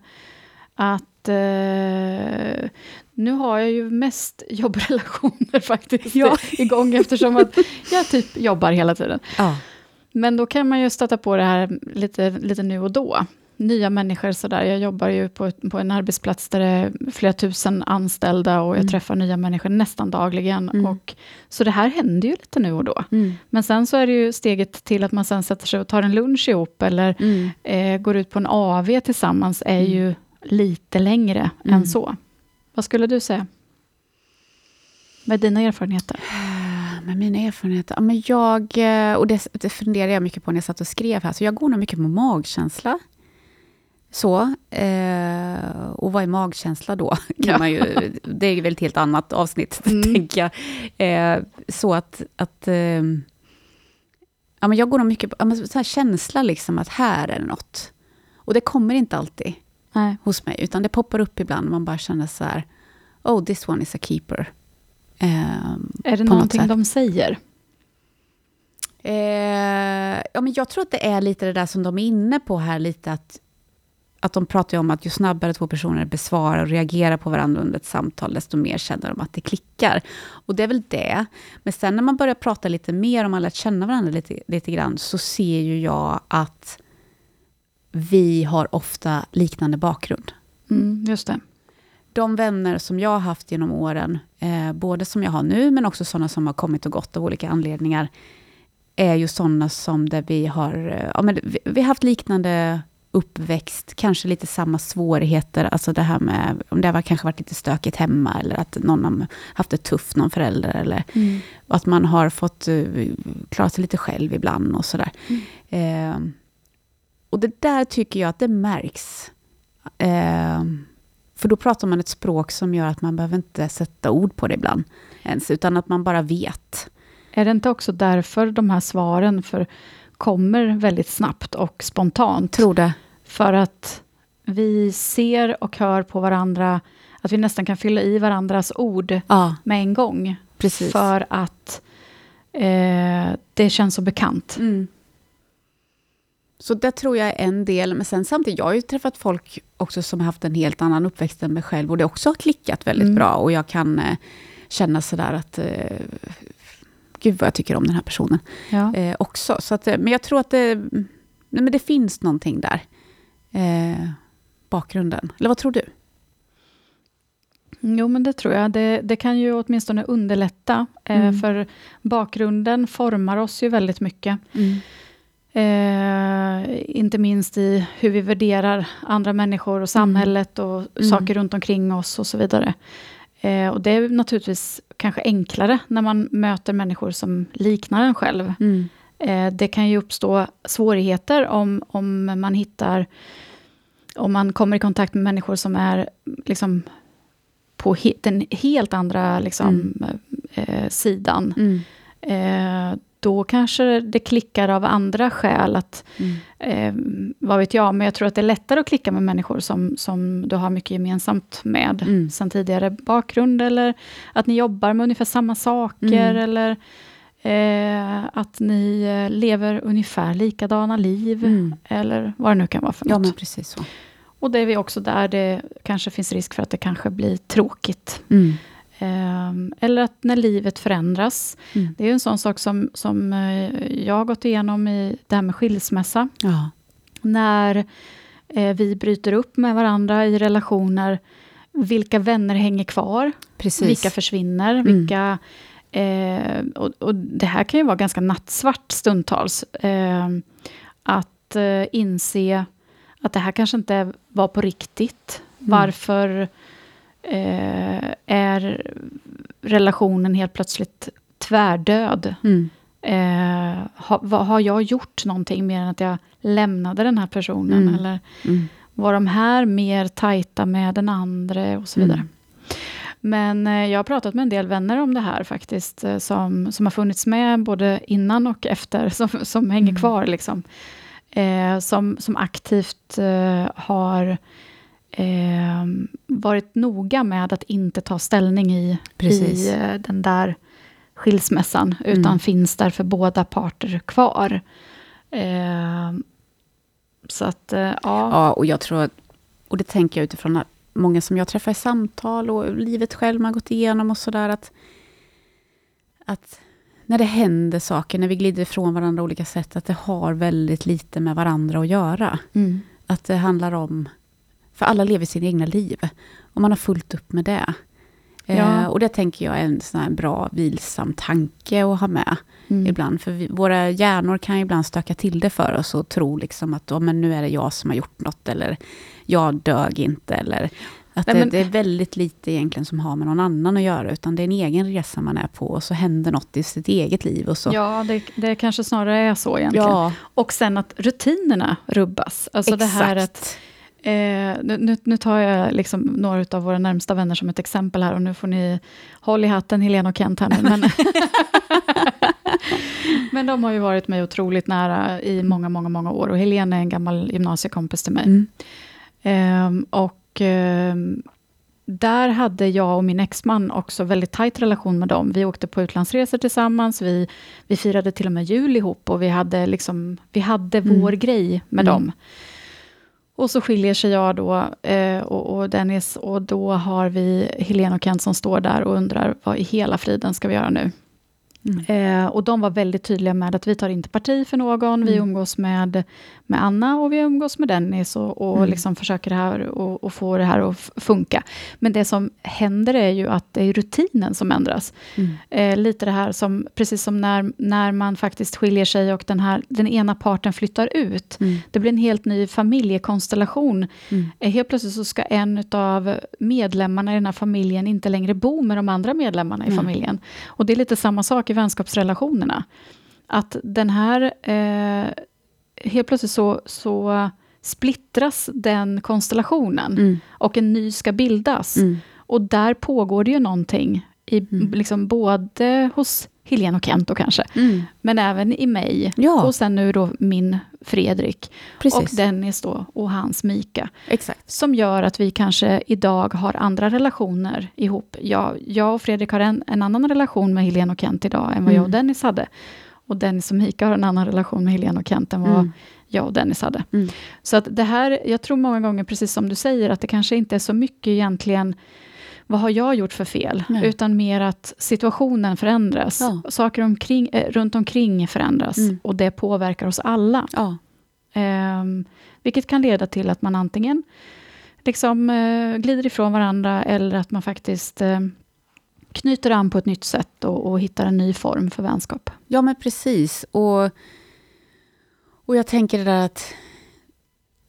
att eh, nu har jag ju mest jobbrelationer faktiskt Ja. igång, eftersom att jag typ jobbar hela tiden. Ja. Men då kan man ju stöta på det här lite, lite nu och då. Nya människor sådär. Jag jobbar ju på, på en arbetsplats där det är flera tusen anställda och jag Mm. träffar nya människor nästan dagligen. Mm. Och, så det här händer ju lite nu och då. Mm. Men sen så är det ju steget till att man sen sätter sig och tar en lunch ihop eller Mm. eh, går ut på en AV tillsammans är Mm. ju lite längre Mm. än så. Vad skulle du säga? Med dina erfarenheter? Med mina erfarenheter? Ja, men jag, eh, och det, det funderade jag mycket på när jag satt och skrev här, så jag går nog mycket på magkänsla. Så, eh, och vad är magkänsla då? Kan Ja. man ju, det är väl ett helt annat avsnitt, Mm. tänker jag. Eh, så att, att eh, ja, men jag går nog mycket på ja, men så här känsla, liksom, att här är något. Och det kommer inte alltid Nej. hos mig, utan det poppar upp ibland, man bara känner så här, oh, this one is a keeper. Eh, Är det något någonting sätt. de säger? Eh, ja, men jag tror att det är lite det där som de är inne på här, lite att, att de pratar om att ju snabbare två personer besvarar och reagerar på varandra under ett samtal, desto mer känner de att det klickar. Och det är väl det. Men sen när man börjar prata lite mer, om man lärt känna varandra lite, lite grann, så ser ju jag att vi har ofta liknande bakgrund. Mm, just det. De vänner som jag har haft genom åren, eh, både som jag har nu, men också sådana som har kommit och gått av olika anledningar, är ju sådana som där vi har, eh, ja, men vi, vi har haft liknande uppväxt, kanske lite samma svårigheter, alltså det här med, om det har kanske varit lite stökigt hemma, eller att någon har haft det tufft, någon förälder, eller Mm. att man har fått uh, klara sig lite själv ibland och sådär. Eh, och det där tycker jag att det märks. Eh, för då pratar man ett språk som gör att man behöver inte sätta ord på det ibland, ens, utan att man bara vet. Är det inte också därför de här svaren för, kommer väldigt snabbt och spontant? Tror det. För att vi ser och hör på varandra, att vi nästan kan fylla i varandras ord Ja, med en gång. precis. För att eh, det känns så bekant. Mm. Så det tror jag är en del, men sen samtidigt, jag har ju träffat folk också som har haft en helt annan uppväxt än mig själv, och det också har klickat väldigt Mm. bra, och jag kan eh, känna sådär att, eh, gud vad jag tycker om den här personen Ja. eh, också. Så att, eh, men jag tror att det, nej, men det finns någonting där. Eh, bakgrunden. Eller vad tror du? Jo, men det tror jag. Det, det kan ju åtminstone underlätta, eh, Mm. för bakgrunden formar oss ju väldigt mycket. Eh, inte minst i hur vi värderar andra människor och samhället och Mm. saker runt omkring oss och så vidare. Eh, och det är naturligtvis kanske enklare när man möter människor som liknar en själv. Mm. Eh, det kan ju uppstå svårigheter om, om man hittar, om man kommer i kontakt med människor som är liksom på he, den helt andra liksom, eh, sidan. Mm. Eh, då kanske det klickar av andra skäl. Att, Mm. eh, vad vet jag, men jag tror att det är lättare att klicka med människor som, som du har mycket gemensamt med Mm. sen tidigare bakgrund, eller att ni jobbar med ungefär samma saker, Mm. eller eh, att ni eh, lever ungefär likadana liv, Mm. eller vad det nu kan vara för Ja, något. men precis så. Och det är vi också där det kanske finns risk för att det kanske blir tråkigt. Ehm, eller att när livet förändras. Mm. Det är en sån sak som, som eh, jag har gått igenom i det här med skilsmässa. Ja. När eh, vi bryter upp med varandra i relationer, vilka vänner hänger kvar? Precis. Vilka försvinner? Mm. Vilka, eh, och, och det här kan ju vara ganska nattsvart stundtals. Eh, att eh, inse att det här kanske inte var på riktigt. Mm. Varför eh, är relationen helt plötsligt tvärdöd? Mm. Eh, ha, vad, har jag gjort någonting mer än att jag lämnade den här personen? Mm. Eller Mm. var de här mer tajta med den andra och så vidare. Mm. Men eh, jag har pratat med en del vänner om det här faktiskt, eh, som, som har funnits med både innan och efter, som, som hänger Mm. kvar. Liksom. Eh, som, som aktivt eh, har eh, varit noga med att inte ta ställning i, Precis. i eh, den där skilsmässan, utan Mm. finns där för båda parter kvar. Eh, så att, eh, ja. Ja, och jag tror och det tänker jag utifrån många som jag träffar i samtal och livet själv man har gått igenom och sådär, att, att när det händer saker, när vi glider ifrån varandra på olika sätt, att det har väldigt lite med varandra att göra. Mm. Att det handlar om, för alla lever sina egna liv, och man har fullt upp med det. Ja. Eh, och det tänker jag är en sån här bra, vilsam tanke att ha med Mm. ibland. För vi, våra hjärnor kan ibland stöka till det för oss och tro liksom att oh, men nu är det jag som har gjort något, eller jag dög inte, eller att Nej, det, men- det är väldigt lite egentligen som har med någon annan att göra, utan det är en egen resa man är på, och så händer något i sitt eget liv. Och så. Ja, det, det kanske snarare är så egentligen. ja Och sen att rutinerna rubbas. Alltså det här att, exakt. Eh, nu- nu, tar jag liksom några av våra närmsta vänner som ett exempel här och nu får ni håll i hatten, Helena och Kent här nu. Men, men de har ju varit mig otroligt nära i många, många, många år och Helena är en gammal gymnasiekompis till mig. Mm. Ehm, och ehm, där hade jag och min exman också väldigt tajt relation med dem. Vi åkte på utlandsresor tillsammans, vi, vi firade till och med jul ihop och vi hade, liksom, vi hade Mm. vår grej med Mm. dem. Och så skiljer sig jag då eh, och, och Dennis och då har vi Helene och Kent som står där och undrar vad i hela friden ska vi göra nu? Mm. Eh, och de var väldigt tydliga med att vi tar inte parti för någon, vi Mm. umgås med, med Anna och vi umgås med Dennis och, och Mm. liksom försöker det här och, och få det här att funka. Men det som händer är ju att det är rutinen som ändras. Mm. Eh, lite det här som, precis som när, när man faktiskt skiljer sig och den, här, den ena parten flyttar ut. Mm. Det blir en helt ny familjekonstellation. Eh, helt plötsligt så ska en av medlemmarna i den här familjen inte längre bo med de andra medlemmarna i familjen. Och det är lite samma sak i vänskapsrelationerna. Att den här, eh, helt plötsligt så, så splittras den konstellationen Mm. och en ny ska bildas. Mm. Och där pågår det ju någonting, i, Mm. liksom både hos Helene och Kent och kanske, Mm. men även i mig. Ja, Och sen nu då min Fredrik precis. och Dennis då och hans Mika. Exakt. Som gör att vi kanske idag har andra relationer ihop. Jag, jag och Fredrik har en, en annan relation med Helene och Kent idag än vad jag och Mm. Dennis hade. Och Dennis och Mika har en annan relation med Helene och Kent än vad Mm. jag och Dennis hade. Mm. Så att det här, jag tror många gånger, precis som du säger, att det kanske inte är så mycket egentligen vad har jag gjort för fel? Nej. Utan mer att situationen förändras. Ja. Saker omkring, eh, runt omkring förändras. Mm. Och det påverkar oss alla. Ja. Ehm, vilket kan leda till att man antingen liksom, eh, glider ifrån varandra eller att man faktiskt eh, knyter an på ett nytt sätt och, och hittar en ny form för vänskap. Ja, men precis. Och, och jag tänker det där att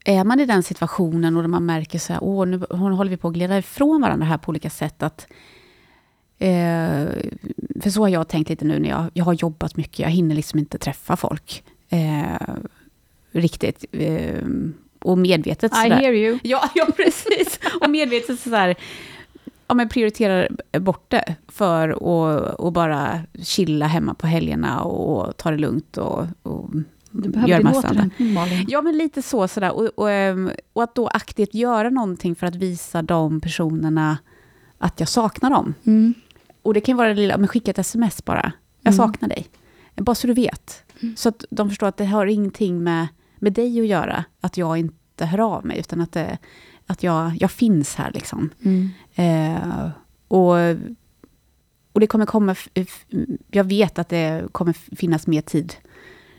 är man i den situationen och man märker så här, åh, nu håller vi på att glida ifrån varandra här på olika sätt. Att, eh, för så har jag tänkt lite nu när jag, jag har jobbat mycket. Jag hinner liksom inte träffa folk eh, riktigt. Eh, och medvetet I sådär. hear you. Ja, ja precis. Och medvetet sådär, ja, men prioriterar bort det för att och bara chilla hemma på helgerna och ta det lugnt och, och Du behöver göra din massa annat. återhämtning, Malin. Ja, men lite så. Sådär. Och, och, ehm, och att då aktivt göra någonting för att visa de personerna att jag saknar dem. Mm. Och det kan vara det lilla, men skicka ett sms bara. Jag Mm. saknar dig. Bara så du vet. Så att de förstår att det har ingenting med, med dig att göra, att jag inte hör av mig, utan att, det, att jag, jag finns här liksom. Mm. Eh, och, och det kommer komma, jag vet att det kommer finnas mer tid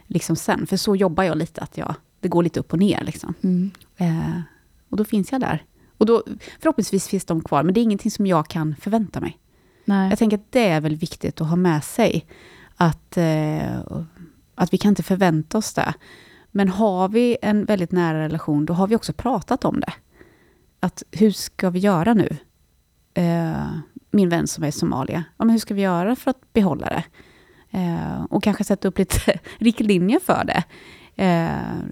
liksom sen, för så jobbar jag lite, att jag, det går lite upp och ner liksom. Mm. Eh, och då finns jag där. Och då, förhoppningsvis finns de kvar, men det är ingenting som jag kan förvänta mig. Nej. Jag tänker att det är väl viktigt att ha med sig. Att, eh, att vi kan inte förvänta oss det. Men har vi en väldigt nära relation, då har vi också pratat om det. Att hur ska vi göra nu? Eh, min vän som är i Somalia, ja, men hur ska vi göra för att behålla det? Eh, och kanske sätta upp lite riktlinjer för det. Eh,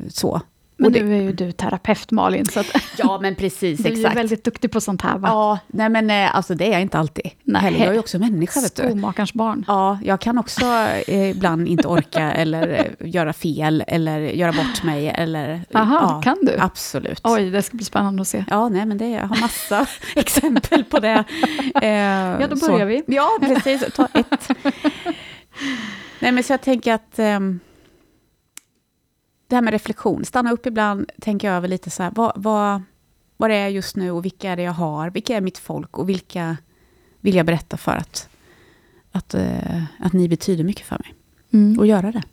så. Men det- nu är ju du terapeut, Malin, så att Ja, men precis, du är exakt. väldigt duktig på sånt här, va? Ja, nej men eh, alltså det är jag inte alltid. Nej. Heller. Jag är ju också människa, vet du. Skomakarens barn. Ja, jag kan också eh, ibland inte orka eller eh, göra fel eller göra bort mig. Eller, Aha, ja, kan du? Absolut. Oj, det ska bli spännande att se. Ja, nej, men det, jag har massa exempel på det. Eh, Ja, då så. börjar vi. Ja, precis. Ta ett. Nej, men så jag tänker att ehm, det här med reflektion, stanna upp ibland, tänka över lite så här, vad, vad, vad är just nu och vilka är det jag har, vilka är mitt folk och vilka vill jag berätta för att, att, eh, att ni betyder mycket för mig. Mm. Och göra det.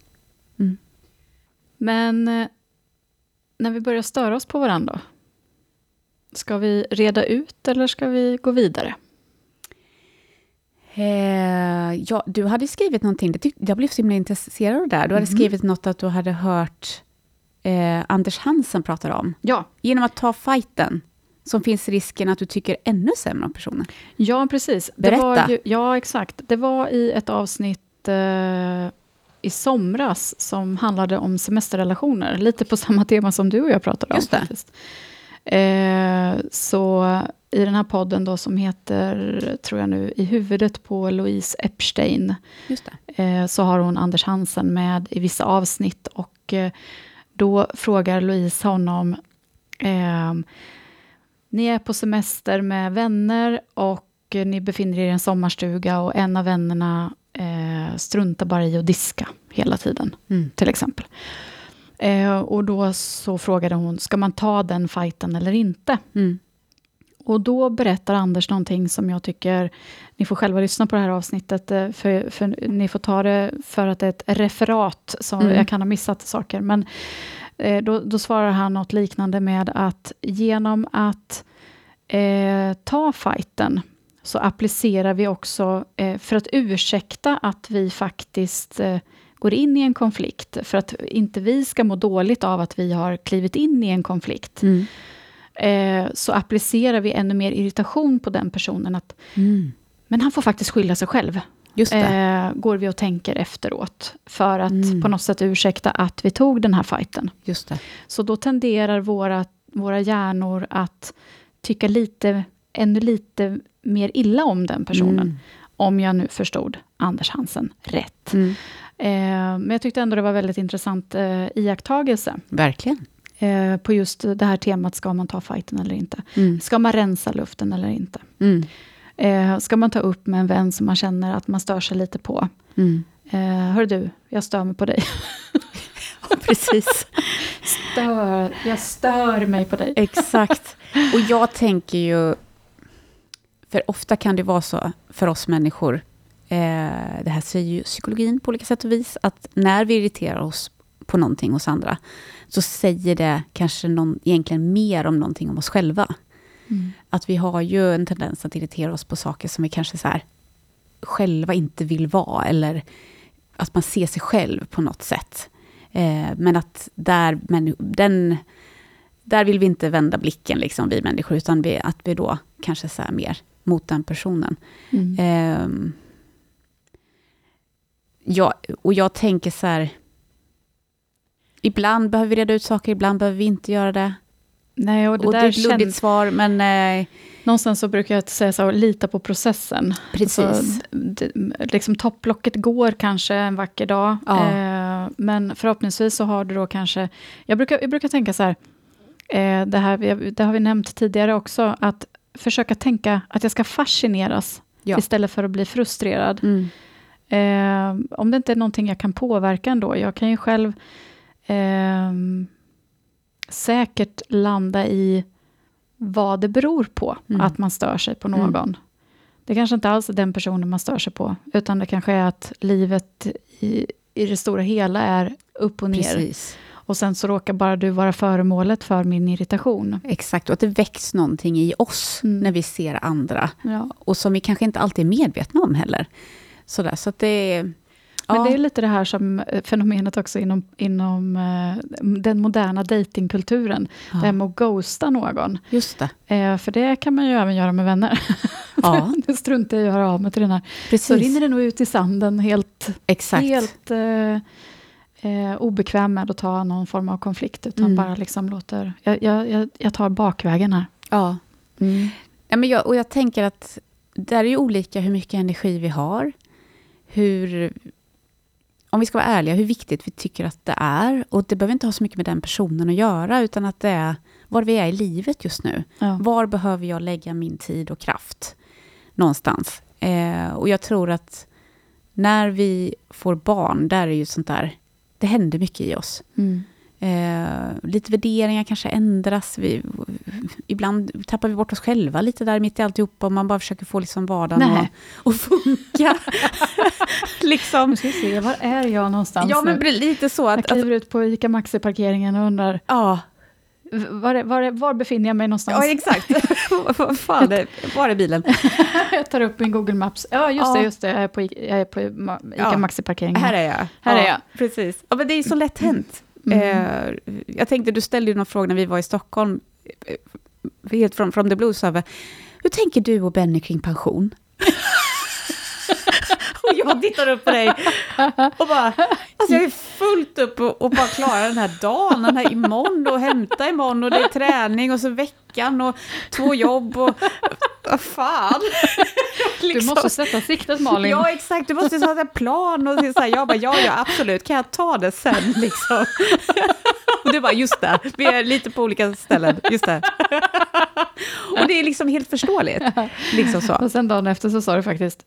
Men eh, när vi börjar störa oss på varandra, ska vi reda ut eller ska vi gå vidare? Eh, ja, du hade skrivit någonting, det tyck, jag blev så himla intresserad av det där. Du hade Mhm. skrivit något att du hade hört eh, Anders Hansen prata om. Ja, Genom att ta fighten, som finns risken att du tycker ännu sämre om personen. ja precis. Berätta. ju, ja, exakt. Det var i ett avsnitt eh, i somras som handlade om semesterrelationer. Lite på samma tema som du och jag pratade om. Just det. Faktiskt. Eh, så i den här podden då som heter, tror jag nu, I huvudet på Louise Epstein, eh, så har hon Anders Hansen med i vissa avsnitt. Och eh, då frågar Louise honom, ehm, ni är på semester med vänner och eh, ni befinner er i en sommarstuga och en av vännerna eh, struntar bara i att diska hela tiden, Mm. till exempel. Eh, och då så frågade hon, ska man ta den fighten eller inte? Mm. Och då berättar Anders någonting som jag tycker, ni får själva lyssna på det här avsnittet, eh, för, för ni får ta det för att det är ett referat, så Mm. jag kan ha missat saker. Men eh, då, då svarar han något liknande med att genom att eh, ta fighten, så applicerar vi också, eh, för att ursäkta att vi faktiskt eh, går in i en konflikt, för att inte vi ska må dåligt av att vi har klivit in i en konflikt, Mm. eh, så applicerar vi ännu mer irritation på den personen. Att, Mm. men han får faktiskt skylla sig själv, Just eh, går vi och tänker efteråt. För att Mm. på något sätt ursäkta att vi tog den här fighten. Just det. Så då tenderar våra, våra hjärnor att tycka lite, ännu lite mer illa om den personen. Mm. Om jag nu förstod Anders Hansen rätt. Mm. Eh, men jag tyckte ändå det var väldigt intressant eh, iakttagelse. Verkligen. Eh, på just det här temat, ska man ta fighten eller inte? Mm. Ska man rensa luften eller inte? Mm. Eh, ska man ta upp med en vän som man känner att man stör sig lite på? Mm. Eh, hör du, jag stör mig på dig. Precis. Stör, jag stör mig på dig. Exakt. Och jag tänker ju... För ofta kan det vara så för oss människor, det här säger ju psykologin på olika sätt och vis, att när vi irriterar oss på någonting hos andra, så säger det kanske någon, egentligen mer om någonting om oss själva. Mm. Att vi har ju en tendens att irritera oss på saker som vi kanske så här, själva inte vill vara, eller att man ser sig själv på något sätt. Eh, men att där, men, den, där vill vi inte vända blicken, liksom, vi människor, utan vi, att vi då kanske så mer mot den personen. Mm. Eh, ja, och jag tänker så här, ibland behöver vi reda ut saker, ibland behöver vi inte göra det. Nej, och det och det är ett luddigt känns... svar, men eh, Någonstans så brukar jag säga så, lita på processen. precis. Så, d- liksom topplocket går kanske en vacker dag. Ja. Eh, men förhoppningsvis så har du då kanske... Jag brukar, jag brukar tänka så här, eh, det, här det har vi nämnt tidigare också, att försöka tänka att jag ska fascineras Ja. istället för att bli frustrerad. Mm. Eh, om det inte är någonting jag kan påverka ändå. Jag kan ju själv ehm, säkert landa i vad det beror på Mm. att man stör sig på Mm. någon. Det kanske inte alls är den personen man stör sig på, utan det kanske är att livet i, i det stora hela är upp och ner. Precis. Och sen så råkar bara du vara föremålet för min irritation. Exakt, och att det väcks någonting i oss Mm. när vi ser andra. Ja. Och som vi kanske inte alltid är medvetna om heller. Sådär, så det är... Men ja, det är lite det här som eh, fenomenet också inom, inom eh, den moderna datingkulturen. ja, Det här med att ghosta någon. just det. Eh, för det kan man ju även göra med vänner. Ja, det struntar jag i att höra av mig till den här. Så precis. rinner det nog ut i sanden helt, Exakt. helt eh, obekväm med att ta någon form av konflikt. Utan Mm. bara liksom låter... Jag, jag, jag, tar bakvägen här. Ja. Ja, men jag, och jag tänker att det är ju olika hur mycket energi vi har. Hur, om vi ska vara ärliga, hur viktigt vi tycker att det är. Och det behöver inte ha så mycket med den personen att göra, utan att det är var vi är i livet just nu. Ja. Var behöver jag lägga min tid och kraft? Någonstans. Eh, och jag tror att när vi får barn, där är ju sånt där, det händer mycket i oss. Mm. Eh, lite värderingar kanske ändras. Vi, ibland tappar vi bort oss själva lite där mitt i alltihopa. Och man bara försöker få liksom vardagen att, funka. liksom. Nu ska vi se, var är jag någonstans Ja, men nu? lite så Jag att... att kliver ut på ICA Maxi-parkeringen och undrar, ja, var, var, var befinner jag mig någonstans? ja, exakt. Vad fan, var är bilen? jag tar upp min Google Maps. Ja, just Ja. det, just det. Jag är på, jag är på ICA Ja. Maxi-parkeringen. Här är jag. Här ja, är jag. Precis. Ja, men det är ju så lätt hänt. Mm. Eh, jag tänkte, du ställde ju någon fråga när vi var i Stockholm, eh, helt från from the blues över, hur tänker du och Benny kring pension? Och jag tittar upp på dig och bara, alltså jag är fullt upp och, och bara klarar den här dagen, den här imorgon och hämta imorgon och det är träning och så veckan och två jobb och vad fan. Du Liksom. måste sätta siktet Malin. Ja, exakt. Du måste ha en plan. Och så här, jag bara, ja, ja, absolut. Kan jag ta det sen? Liksom. Och du bara, just det. Vi är lite på olika ställen. Just det. Och det är liksom helt förståeligt. Liksom så. Och sen dagen efter så sa du faktiskt,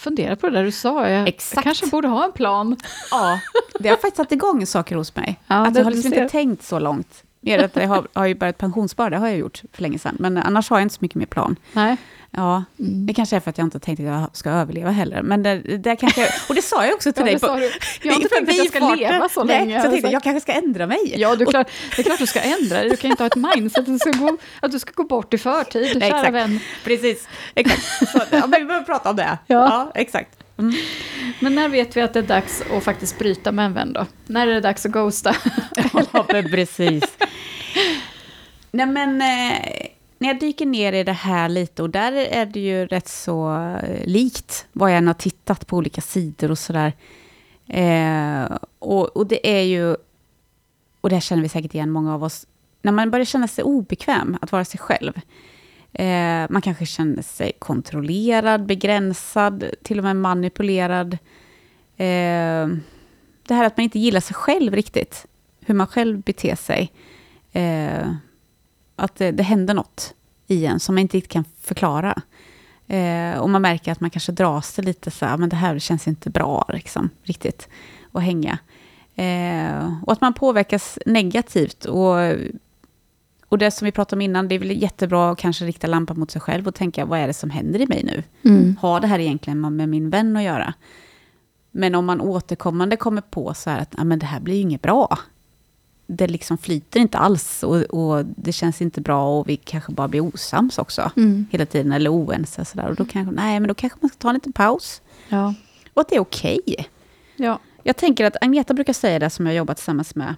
"Jag funderar på det där du sa, jag, Exakt. kanske borde ha en plan. Ja, det har faktiskt satt igång saker hos mig. Ja, att jag har liksom inte tänkt så långt. Mer att jag har, har ju börjat pensionsspara, det har jag gjort för länge sedan. Men annars har jag inte så mycket mer plan. Nej. Ja, Mm. det kanske är för att jag inte tänkt att jag ska överleva heller. Men det, det kanske, och det sa jag också till Ja, dig. på, du. Jag har inte tänkt att jag ska leva så Nej, länge. Så jag tänkte, Alltså. jag kanske ska ändra mig. Ja, du, klar, det är klart du ska ändra dig. Du kan inte ha ett mindset att du ska gå, att du ska gå bort i förtid, Nej, kära exakt. vän. Precis, exakt. Så, ja, men vi behöver prata om det. Ja. exakt. Mm. Men när vet vi att det är dags att faktiskt bryta med en vän då? När är det dags att ghosta? Ja, precis. Nej, men eh, när jag dyker ner i det här lite, och där är det ju rätt så eh, likt vad jag än har tittat på olika sidor och sådär. Eh, och, och det är ju, och det här känner vi säkert igen många av oss, när man börjar känna sig obekväm att vara sig själv. Eh, man kanske känner sig kontrollerad, begränsad, till och med manipulerad. Eh, det här att man inte gillar sig själv riktigt, hur man själv beter sig. Eh, att det, det händer något i en som man inte riktigt kan förklara. Eh, och man märker att man kanske drar sig lite så här, ah, men det här känns inte bra liksom, riktigt att hänga. Eh, och att man påverkas negativt och, och det som vi pratade om innan, det är väl jättebra att kanske rikta lampan mot sig själv och tänka, vad är det som händer i mig nu? Mm. Har det här egentligen med min vän att göra? Men om man återkommande kommer på så här att, ja men det här blir ju inget bra. Det liksom flyter inte alls och, och det känns inte bra och vi kanske bara blir osams också. Mm. Hela tiden, eller oense sådär. Och då kanske, nej men då kanske man ska ta en liten paus. Ja. Och att det är okej. Ja. Jag tänker att Agneta brukar säga det som jag jobbat tillsammans med,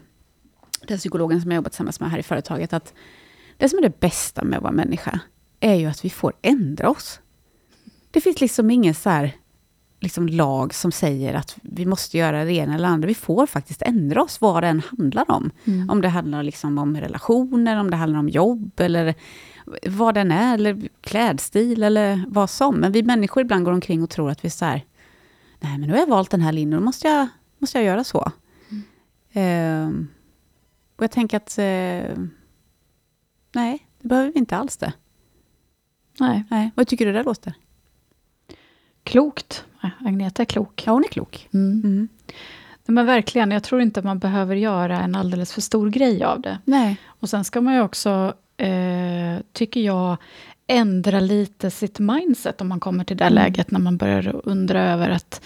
den psykologen som jag jobbat tillsammans med här i företaget, att det som är det bästa med att vara människa, är ju att vi får ändra oss. Det finns liksom ingen så här, liksom lag som säger att vi måste göra det ena eller andra. Vi får faktiskt ändra oss vad det än handlar om. Mm. Om det handlar liksom om relationer, om det handlar om jobb, eller vad den är, eller klädstil, eller vad som. Men vi människor ibland går omkring och tror att vi är så här, nej men nu har jag valt den här linjen, då måste jag, måste jag göra så. Ehm, och jag tänker att, eh, nej, det behöver vi inte alls det. Nej. Nej. Vad tycker du det låter? Klokt. Agneta är klok. Ja, hon är klok. Mm. Mm. Nej, Men verkligen, jag tror inte man behöver göra en alldeles för stor grej av det. Nej. Och sen ska man ju också, eh, tycker jag, ändra lite sitt mindset om man kommer till det Mm. läget när man börjar undra över att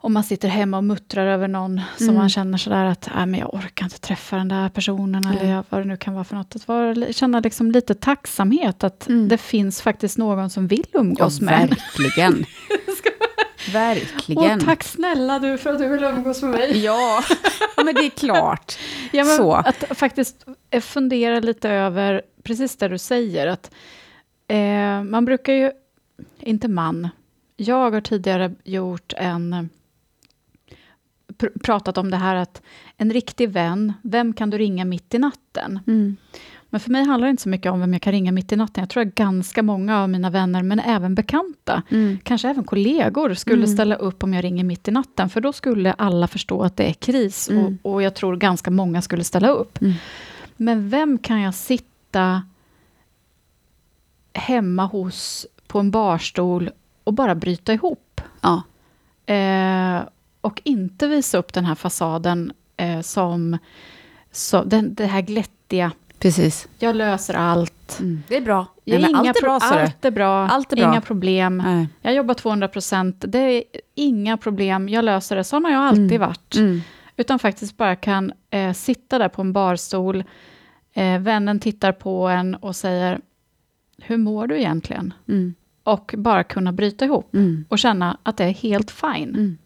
om man sitter hemma och muttrar över någon som Mm. man känner sådär att äh, men jag orkar inte träffa den där personen Nej. eller vad det nu kan vara för något. Att vara, känna liksom lite tacksamhet att Mm. det finns faktiskt någon som vill umgås Ja, med en. verkligen. verkligen. Och tack snälla du för att du vill umgås med mig. Ja. men det är klart. Ja, Så. Att faktiskt eh, fundera lite över precis det du säger. Att, eh, man brukar ju, inte man, jag har tidigare gjort en pr- pratat om det här att en riktig vän, vem kan du ringa mitt i natten? Mm. Men för mig handlar det inte så mycket om vem jag kan ringa mitt i natten. Jag tror att ganska många av mina vänner, men även bekanta, Mm. kanske även kollegor, skulle Mm. ställa upp om jag ringer mitt i natten, för då skulle alla förstå att det är kris, Mm. och, och jag tror ganska många skulle ställa upp. Mm. Men vem kan jag sitta hemma hos på en barstol och bara bryta ihop? Ja. Eh, och inte visa upp den här fasaden eh, som så, den, det här glättiga, Precis. jag löser allt. Mm. Det är bra. Jag Nej, inga allt är bra, allt är bra, Allt är bra. inga problem. Nej. Jag jobbar 200 procent, det är inga problem, jag löser det. Sån har jag alltid Mm. varit. Mm. Utan faktiskt bara kan eh, sitta där på en barstol, eh, vännen tittar på en och säger, hur mår du egentligen? Mm. Och bara kunna bryta ihop Mm. och känna att det är helt fine.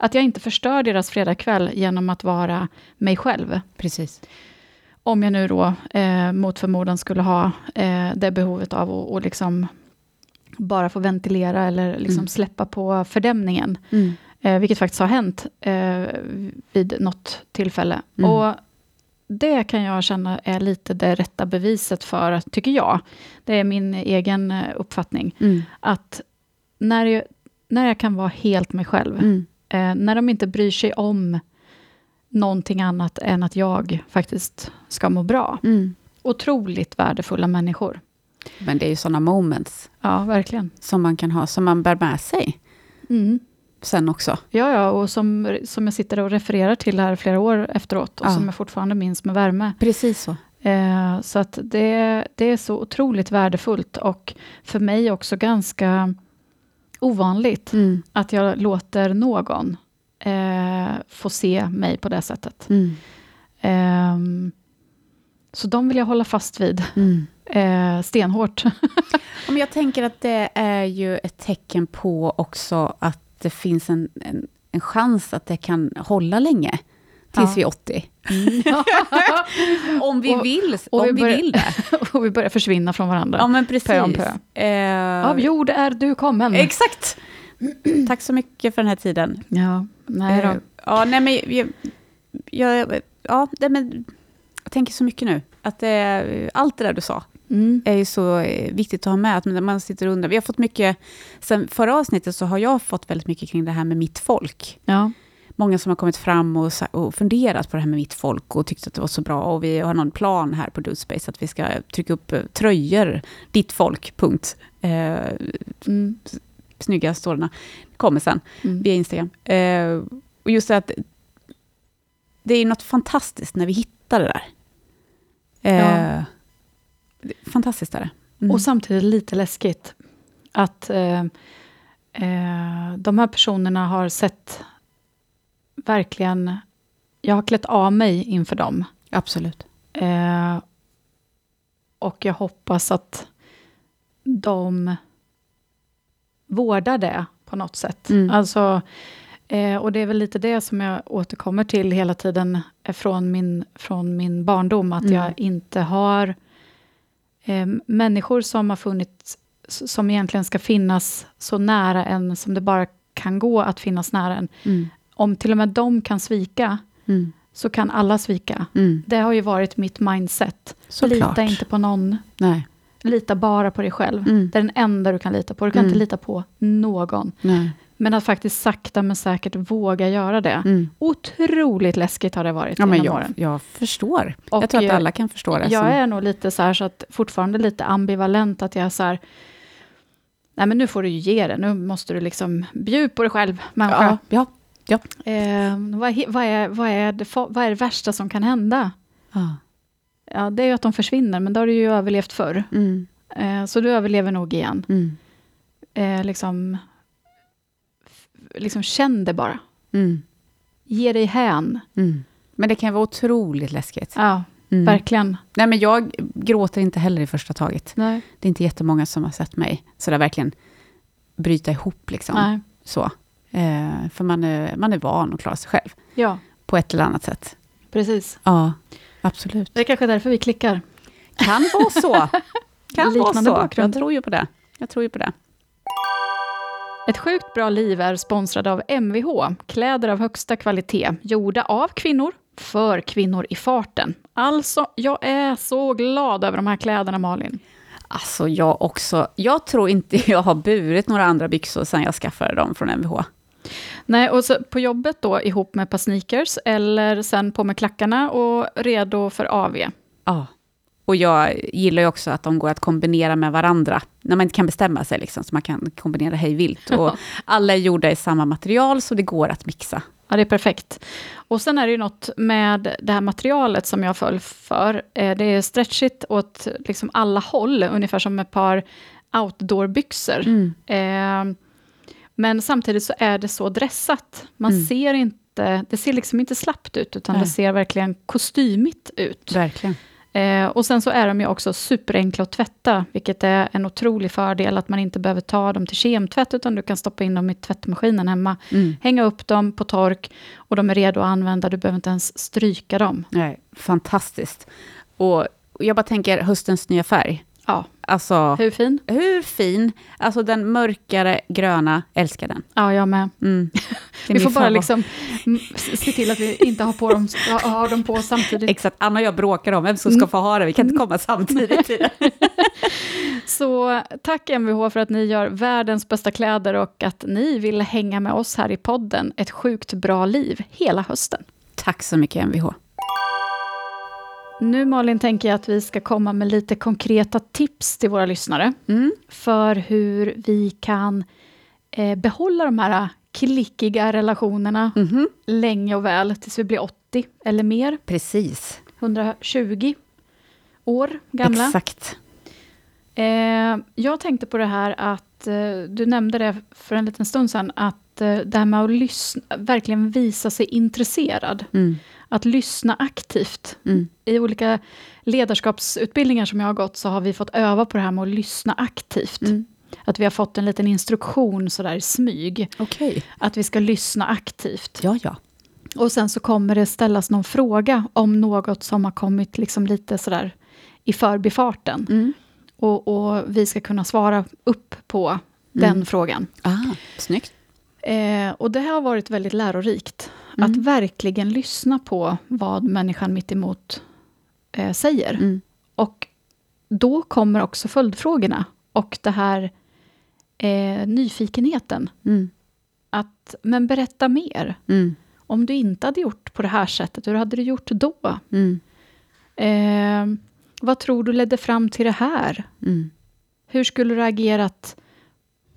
Att jag inte förstör deras fredagkväll genom att vara mig själv. Precis. Om jag nu då eh, mot förmodan skulle ha eh, det behovet av att och liksom bara få ventilera eller liksom Mm. släppa på fördämningen. Mm. Eh, vilket faktiskt har hänt eh, vid något tillfälle. Mm. Och det kan jag känna är lite det rätta beviset för, tycker jag, det är min egen eh, uppfattning, Mm. att när jag, när jag kan vara helt mig själv, Mm. Eh, när de inte bryr sig om någonting annat än att jag faktiskt ska må bra. Mm. Otroligt värdefulla människor. Men det är ju sådana moments Ja, verkligen. som man kan ha, som man bär med sig Mm. sen också. Ja, ja, och som, som jag sitter och refererar till här flera år efteråt, och Ja. som jag fortfarande minns med värme. Precis så. Eh, så att det, det är så otroligt värdefullt, och för mig också ganska ovanligt, Mm. att jag låter någon eh, få se mig på det sättet. Mm. Ehm, så de vill jag hålla fast vid Mm. eh, stenhårt. Ja, men jag tänker att det är ju ett tecken på också att det finns en, en, en chans att det kan hålla länge. Tills Ja. vi är 80. Om vi Och- vill, och om vi vi, börjar- vill det. och vi börjar försvinna från varandra. Ja, men precis. Pö om pö. Eh, Av jord är du kommen. Exakt! Tack så mycket för den här tiden. ja, nej då. Eh, ja, nej, men jag, jag, ja, nej, men jag tänker så mycket nu. Att är- allt det där du sa Mm. är ju så eh, viktigt att ha med. Att man sitter och undrar. Vi har fått mycket, sen förra avsnittet så har jag fått väldigt mycket kring det här med mitt folk. Ja. Många som har kommit fram och, och funderat på det här med mitt folk och tyckt att det var så bra. Och vi har någon plan här på Dudespace att vi ska trycka upp eh, tröjor, ditt folk, punkt. Eh, Mm. snygga stålarna kommer sen Mm. via Instagram. Eh, och just det att det är något fantastiskt när vi hittar det där. Eh, Ja. Fantastiskt är det. Mm. Och samtidigt lite läskigt att eh, eh, de här personerna har sett verkligen... Jag har klätt av mig inför dem. Absolut. Eh, och jag hoppas att de vårdar det på något sätt. Mm. Alltså, eh, och det är väl lite det som jag återkommer till hela tiden eh, från min, från min barndom, att Mm. jag inte har eh, människor som har funnits, som egentligen ska finnas så nära en som det bara kan gå att finnas nära en. Mm. Om till och med de kan svika, Mm. så kan alla svika. Mm. Det har ju varit mitt mindset. Såklart. Lita inte på någon. Nej. Lita bara på dig själv. Mm. Det är den enda du kan lita på. Du kan Mm. inte lita på någon. Nej. Men att faktiskt sakta men säkert våga göra det. Mm. Otroligt läskigt har det varit Ja, men jag, åren. jag förstår. Och jag tror att alla kan förstå det. Jag som- är nog lite så här, så att fortfarande lite ambivalent, att jag är så här, nej men nu får du ju ge det, nu måste du liksom bjuda på dig själv, människa. ja, ja. Eh, vad, vad, är, vad, är det, vad är det värsta som kan hända? ja. Ja, det är ju att de försvinner, men då har du ju överlevt förr. Mm. Eh, så du överlever nog igen. Mm. Eh, liksom, liksom känn det bara. Mm. Ge dig hän. Mm. Men det kan vara otroligt läskigt. Ja, Mm. verkligen. Nej, men jag gråter inte heller i första taget. Nej. Det är inte jättemånga som har sett mig så där verkligen bryta ihop. Liksom. Nej. Så. Eh, för man är, man är van att klara sig själv Ja, på ett eller annat sätt. precis. Ja, absolut. Det är kanske därför vi klickar. Kan vara så. Kan vara så. bakgrund. Jag tror ju på det. Jag tror ju på det. Ett sjukt bra liv är sponsrad av Mvh, kläder av högsta kvalitet, gjorda av kvinnor, för kvinnor i farten. Alltså, jag är så glad över de här kläderna, Malin. Alltså jag också. Jag tror inte jag har burit några andra byxor sen jag skaffade dem från Mvh. Nej, och så på jobbet då ihop med ett par sneakers, eller sen på med klackarna och redo för AV. Ja. Och jag gillar ju också att de går att kombinera med varandra, när man inte kan bestämma sig, liksom, så man kan kombinera hej vilt. Och alla är gjorda i samma material, så det går att mixa. Ja, det är perfekt. Och sen är det ju något med det här materialet som jag föll för. Eh, Det är stretchigt åt liksom alla håll, ungefär som ett par outdoorbyxor. Eh, men samtidigt så är det så dressat. Man Mm. ser inte, det ser liksom inte slappt ut, utan Nej. det ser verkligen kostymigt ut. Verkligen. Eh, och sen så är de ju också superenkla att tvätta, vilket är en otrolig fördel, att man inte behöver ta dem till kemtvätt, utan du kan stoppa in dem i tvättmaskinen hemma, Mm. hänga upp dem på tork, och de är redo att använda, du behöver inte ens stryka dem. Nej, fantastiskt. Och jag bara tänker höstens nya färg. Ja, Alltså, hur fin? hur fin? Alltså den mörkare gröna, älskar den. Ja, jag med. Mm. Vi får bara liksom mm, se till att vi inte har, på dem, ha- har dem på samtidigt. Exakt, Anna och jag bråkar om vem som ska få ha det. Vi kan inte komma samtidigt. i det. Så tack Mvh för att ni gör världens bästa kläder och att ni vill hänga med oss här i podden Ett sjukt bra liv hela hösten. Tack så mycket Mvh. Nu Malin tänker jag att vi ska komma med lite konkreta tips till våra lyssnare Mm. för hur vi kan eh, behålla de här klickiga relationerna Mhm. länge och väl tills vi blir 80 eller mer, Precis. 120 år gamla. Exakt. Eh, jag tänkte på det här att, eh, du nämnde det för en liten stund sedan, att eh, det här med att lyssna, verkligen visa sig intresserad. Mm. Att lyssna aktivt. Mm. I olika ledarskapsutbildningar som jag har gått så har vi fått öva på det här med att lyssna aktivt. Mm. Att vi har fått en liten instruktion sådär i smyg. Okej. Att vi ska lyssna aktivt. Ja, ja. Och sen så kommer det ställas någon fråga om något som har kommit liksom lite sådär i förbifarten. Mm. Och, och vi ska kunna svara upp på den frågan. Ah, snyggt. Eh, och det har varit väldigt lärorikt. Att verkligen lyssna på vad människan mitt emot eh, säger. Mm. Och då kommer också följdfrågorna. Och det här eh, nyfikenheten. Mm. Att, men berätta mer. Mm. Om du inte hade gjort på det här sättet, hur hade du gjort då? Mm. Eh, vad tror du ledde fram till det här? Mm. Hur skulle du ha agerat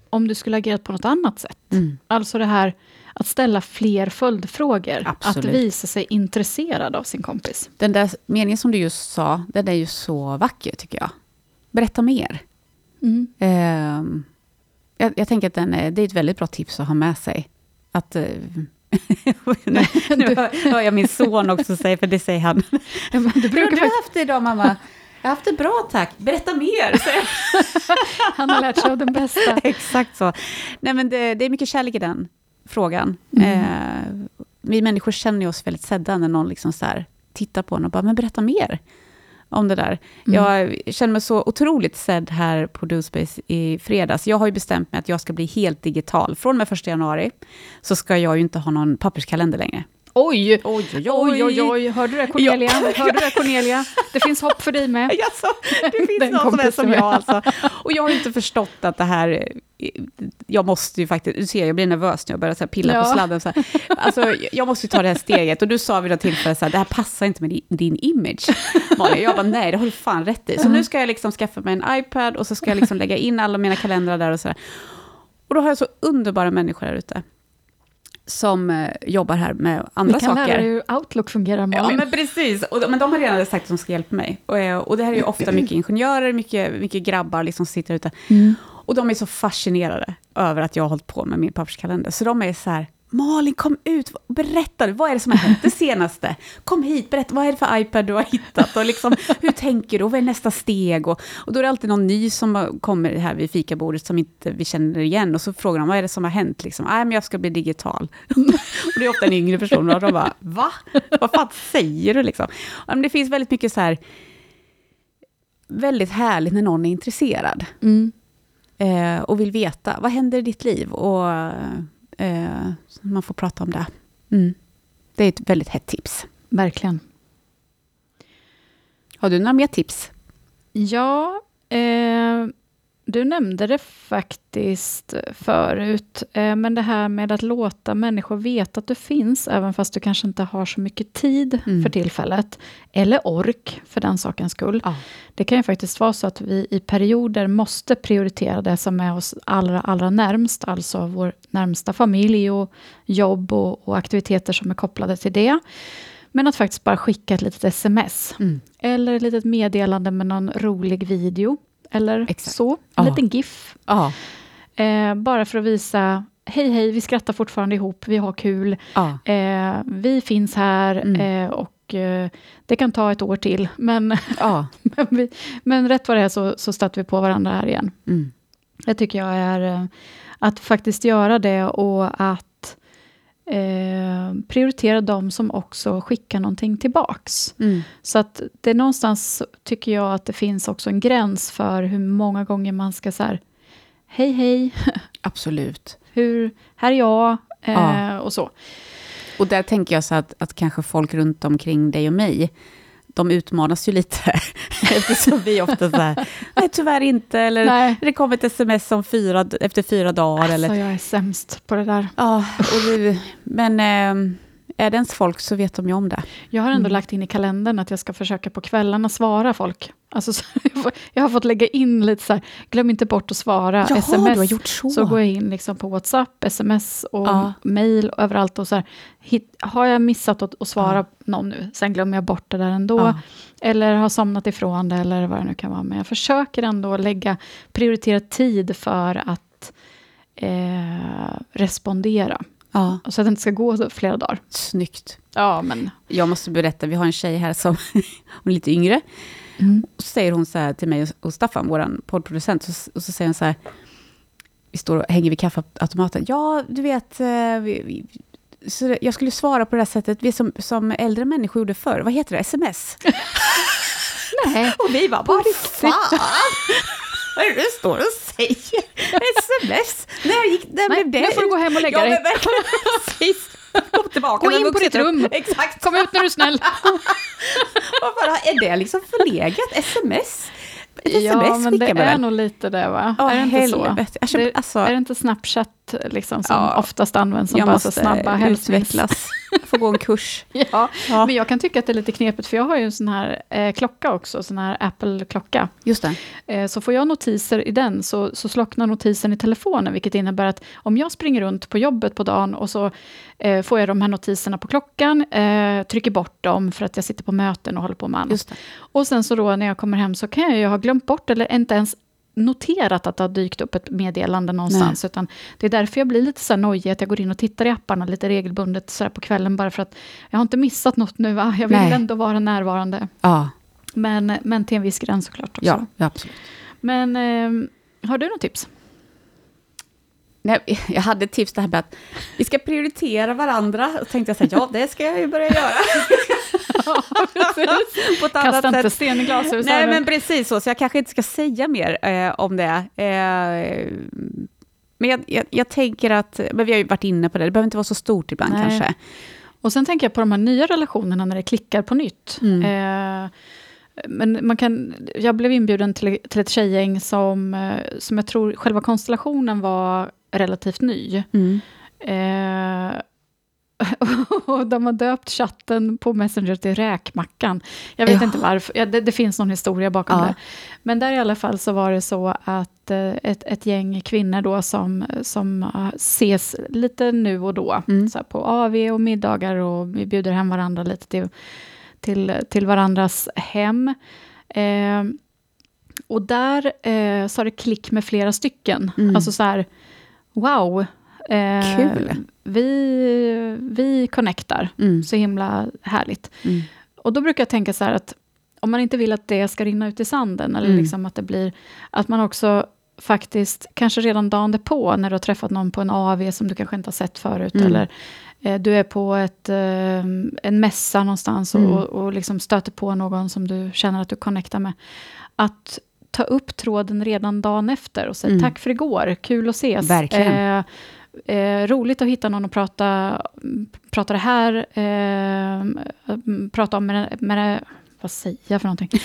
om du skulle ha agerat på något annat sätt? Mm. Alltså det här att ställa fler följdfrågor. Absolut. Att visa sig intresserad av sin kompis. Den där meningen som du just sa, den är ju så vacker tycker jag. Berätta mer. Mm. Ehm, jag, jag tänker att den är, det är ett väldigt bra tips att ha med sig. Att... eh, nu nu hör jag min son också säga, för det säger han. Du har brukar du faktiskt, haft det idag mamma? Jag har haft det bra tack. Berätta mer. han har lärt sig av den bästa. Exakt så. Nej, men det, det är mycket kärlek i den frågan. Mm. Eh, vi människor känner oss väldigt sedda när någon liksom så här tittar på en och bara, men berätta mer om det där. Mm. Jag känner mig så otroligt sedd här på DoSpace i fredags. Jag har ju bestämt mig att jag ska bli helt digital. Från och med 1 januari så ska jag ju inte ha någon papperskalender längre. Oj! Oj, Oj, oj, oj. Hörde du det Cornelia? Hörde du det Cornelia? Det finns hopp för dig med. Jaså, det finns någon som är som jag alltså. Och jag har inte förstått att det här... Jag måste ju faktiskt... Du ser, jag blir nervös när jag börjar så pilla Ja. på sladden. Så här. Alltså, jag måste ju ta det här steget. Och du sa vid något tillfälle så här, det här passar inte med din, din image, Malin. Jag bara, nej, det har du fan rätt i. Så nu ska jag liksom skaffa mig en iPad och så ska jag liksom lägga in alla mina kalendrar där och så där. Och då har jag så underbara människor här ute som eh, jobbar här med andra Vi kan saker. lära hur Outlook fungerar, Ja, Malin. men precis. Och, de- men de har redan sagt att de ska hjälpa mig. Och, eh, och det här är ju ofta mycket ingenjörer, mycket, mycket grabbar liksom som sitter ute. Mm. Och de är så fascinerade över att jag har hållit på med min papperskalender. Så de är så här, Malin kom ut, berätta, vad är det som har hänt det senaste? Kom hit, berätta, vad är det för iPad du har hittat? Och liksom, hur tänker du? Och vad är nästa steg? Och, och då är det alltid någon ny som kommer här vid fikabordet som inte vi känner igen. Och så frågar de, vad är det som har hänt? Liksom, Nej, men jag ska bli digital. och det är ofta en yngre person och de bara, va? Vad fan säger du liksom? Men det finns väldigt mycket så här, väldigt härligt när någon är intresserad Mm. eh, och vill veta, vad händer i ditt liv? Och eh, man får prata om det. Mm. Det är ett väldigt hett tips. Verkligen. Har du några mer tips? Ja, eh, du nämnde det faktiskt förut, eh, men det här med att låta människor veta att du finns, även fast du kanske inte har så mycket tid Mm. för tillfället, eller ork för den sakens skull. Ja. Det kan ju faktiskt vara så att vi i perioder måste prioritera det som är oss allra, allra närmst, alltså vår närmsta familj och jobb och, och aktiviteter som är kopplade till det. Men att faktiskt bara skicka ett litet sms. Mm. Eller ett litet meddelande med någon rolig video. Eller Exakt. så. En Ja. liten GIF. Ja. Eh, bara för att visa, hej hej, vi skrattar fortfarande ihop, vi har kul. ja. Eh, vi finns här Mm. eh, och eh, det kan ta ett år till. Men, ja. men, vi, men rätt vad det är så, så stöter vi på varandra här igen. Mm. Det tycker jag är eh, att faktiskt göra det och att eh, prioritera de som också skickar någonting tillbaks. Mm. Så att det någonstans, tycker jag, att det finns också en gräns för hur många gånger man ska så här, hej hej, Absolut. hur, här är jag, eh, Ja. och så. Och där tänker jag så att, att kanske folk runt omkring dig och mig, de utmanas ju lite, eftersom vi ofta så här, nej tyvärr inte, eller Nej. det kommer ett sms om fyra, efter fyra dagar, Alltså, eller jag är sämst på det där. Ja, och det, men eh, är det ens folk så vet de ju om det. Jag har ändå Mm. lagt in i kalendern att jag ska försöka på kvällarna svara folk. Alltså, så jag har fått lägga in lite så här, glöm inte bort att svara, sms. du har gjort så. Så går jag in liksom på WhatsApp, sms och Ja. mail och överallt. Och så här, hit, har jag missat att, att svara Ja. någon nu, sen glömmer jag bort det där ändå. Ja. Eller har somnat ifrån det, eller vad det nu kan vara. Men jag försöker ändå lägga, prioritera tid för att eh, respondera. Ja, Så att det inte ska gå flera dagar. snyggt. Ja, men... Jag måste berätta, vi har en tjej här som är lite yngre. Och så säger hon så här till mig och Staffan, vår poddproducent, så, och så säger hon så här, vi står och hänger vid kaffeautomaten. Ja, du vet, eh, vi, vi, så jag skulle svara på det här sättet, vi som, som äldre människor gjorde förr. Vad heter det? Sms? Nej. Och vi bara, vad fan? Vad är det du står och säger? Sms? När gick när Nej, blev det? nu får du gå hem och lägga ja, dig. Men precis. Kom tillbaka. Gå med in på ditt rum. Exakt. Kom ut när du är snäll. Vad är det liksom förlegat? Sms? Ett ja, sms men det är nog lite det, va? Åh, är det inte så? helvete. Jag köper- det, alltså- är det inte Snapchat liksom, som Ja. oftast används som jag bara så snabba hälsnings... utvecklas. Jag får gå en kurs. Ja, Ja. men jag kan tycka att det är lite knepigt, för jag har ju en sån här eh, klocka också, sån här Apple-klocka. Just. Eh, så får jag notiser i den, så, så slocknar notisen i telefonen, vilket innebär att om jag springer runt på jobbet på dagen, och så eh, får jag de här notiserna på klockan, eh, trycker bort dem för att jag sitter på möten och håller på med annat. Och sen så då när jag kommer hem så kan jag ju ha glömt bort, eller inte ens noterat att det har dykt upp ett meddelande någonstans. Utan det är därför jag blir lite så här nojig, att jag går in och tittar i apparna lite regelbundet så på kvällen, bara för att jag har inte missat något nu, va? jag vill Nej. ändå vara närvarande. Ja, Men, men till en viss gräns såklart också. ja absolut. Men eh, har du något tips? Nej, jag hade ett tips det här med att vi ska prioritera varandra. Och tänkte jag så här, ja det ska jag ju börja göra. På ett Kasta inte sätt. sten i glashus. Nej, men precis så. Så jag kanske inte ska säga mer eh, om det. Eh, men jag, jag, jag tänker att, men vi har ju varit inne på det, det behöver inte vara så stort ibland Nej. kanske. Och sen tänker jag på de här nya relationerna när det klickar på nytt. Mm. Eh, men man kan, jag blev inbjuden till, till ett tjejgäng som, eh, som jag tror själva konstellationen var relativt ny. Mm. Eh, och de har döpt chatten på Messenger till Räkmackan. Jag vet Ja. inte varför, ja, det, det finns någon historia bakom Ja. det. Men där i alla fall så var det så att eh, ett, ett gäng kvinnor då som, som eh, ses lite nu och då, Mm. så på AV och middagar och vi bjuder hem varandra lite till, till, till varandras hem. Eh, och där eh, har det klick med flera stycken. Mm. Alltså så här, wow. Eh, Kul. Vi, vi connectar, Mm. så himla härligt. Mm. Och då brukar jag tänka så här att om man inte vill att det ska rinna ut i sanden, eller Mm. liksom att det blir, att man också faktiskt, kanske redan dagen på när du har träffat någon på en AV som du kanske inte har sett förut, Mm. eller eh, du är på ett, eh, en mässa någonstans och, Mm. och, och liksom stöter på någon som du känner att du connectar med. Att ta upp tråden redan dagen efter och säga Mm. tack för igår, kul att ses. Verkligen. Eh, eh, roligt att hitta någon att prata, prata det här, eh, prata om med, med vad säger jag för någonting?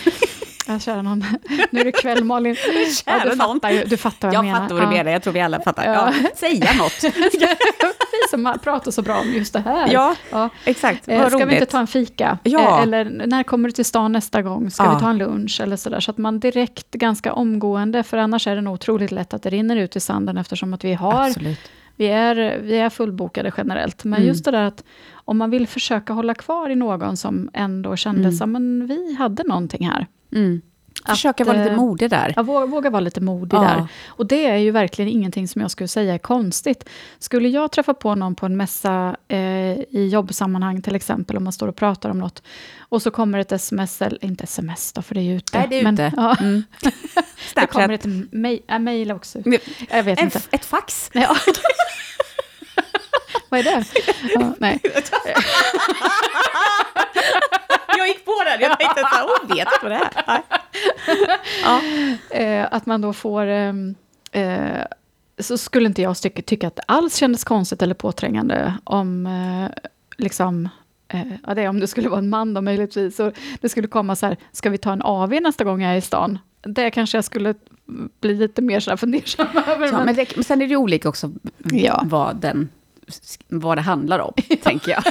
Jag kör någon, nu är det kväll Malin. Ja, Kära du, fattar ju, du fattar vad jag, Jag menar. fattar vad du Ja. menar, jag tror vi alla fattar. Ja. Ja. Säga något. Vi som pratar så bra om just det här. Ja, Ja. exakt. Eh, Vad Ska roligt. vi inte ta en fika? Ja. Eh, Eller när kommer du till stan nästa gång? Ska Ja. vi ta en lunch? Eller sådär. Så att man direkt, ganska omgående, för annars är det nog otroligt lätt att det rinner ut i sanden eftersom att vi har, Absolut. Vi är, vi är fullbokade generellt. Men Mm. just det där att om man vill försöka hålla kvar i någon som ändå kändes, Mm. mm. men vi hade någonting här. Mm. Försöka Att, vara lite eh, modig där. Jag våga, våga vara lite modig Ja. där. Och det är ju verkligen ingenting som jag skulle säga är konstigt. Skulle jag träffa på någon på en mässa eh, i jobbsammanhang till exempel, om man står och pratar om något, och så kommer ett sms, eller inte sms då, för det är ju ute. Nej, det är men, ute. Ja, Mm. det kommer ett mejl äh, mejl också. Nej, Jag vet En, inte. ett fax. Ja. Vad är det? Ja, nej. Jag gick på den. Jag tänkte här, hon vet inte vad det är. Ja. eh, att man då får... ehm, eh, så skulle inte jag tycka, tycka att det alls kändes konstigt eller påträngande om eh, liksom... Eh, ja, det är om det skulle vara en man då möjligtvis. Så det skulle komma så här, ska vi ta en AV nästa gång jag är i stan? Det kanske jag skulle bli lite mer så här fundersam över. Ja, men- det, men sen är det ju olika också Ja. vad, den, vad det handlar om, tänker jag.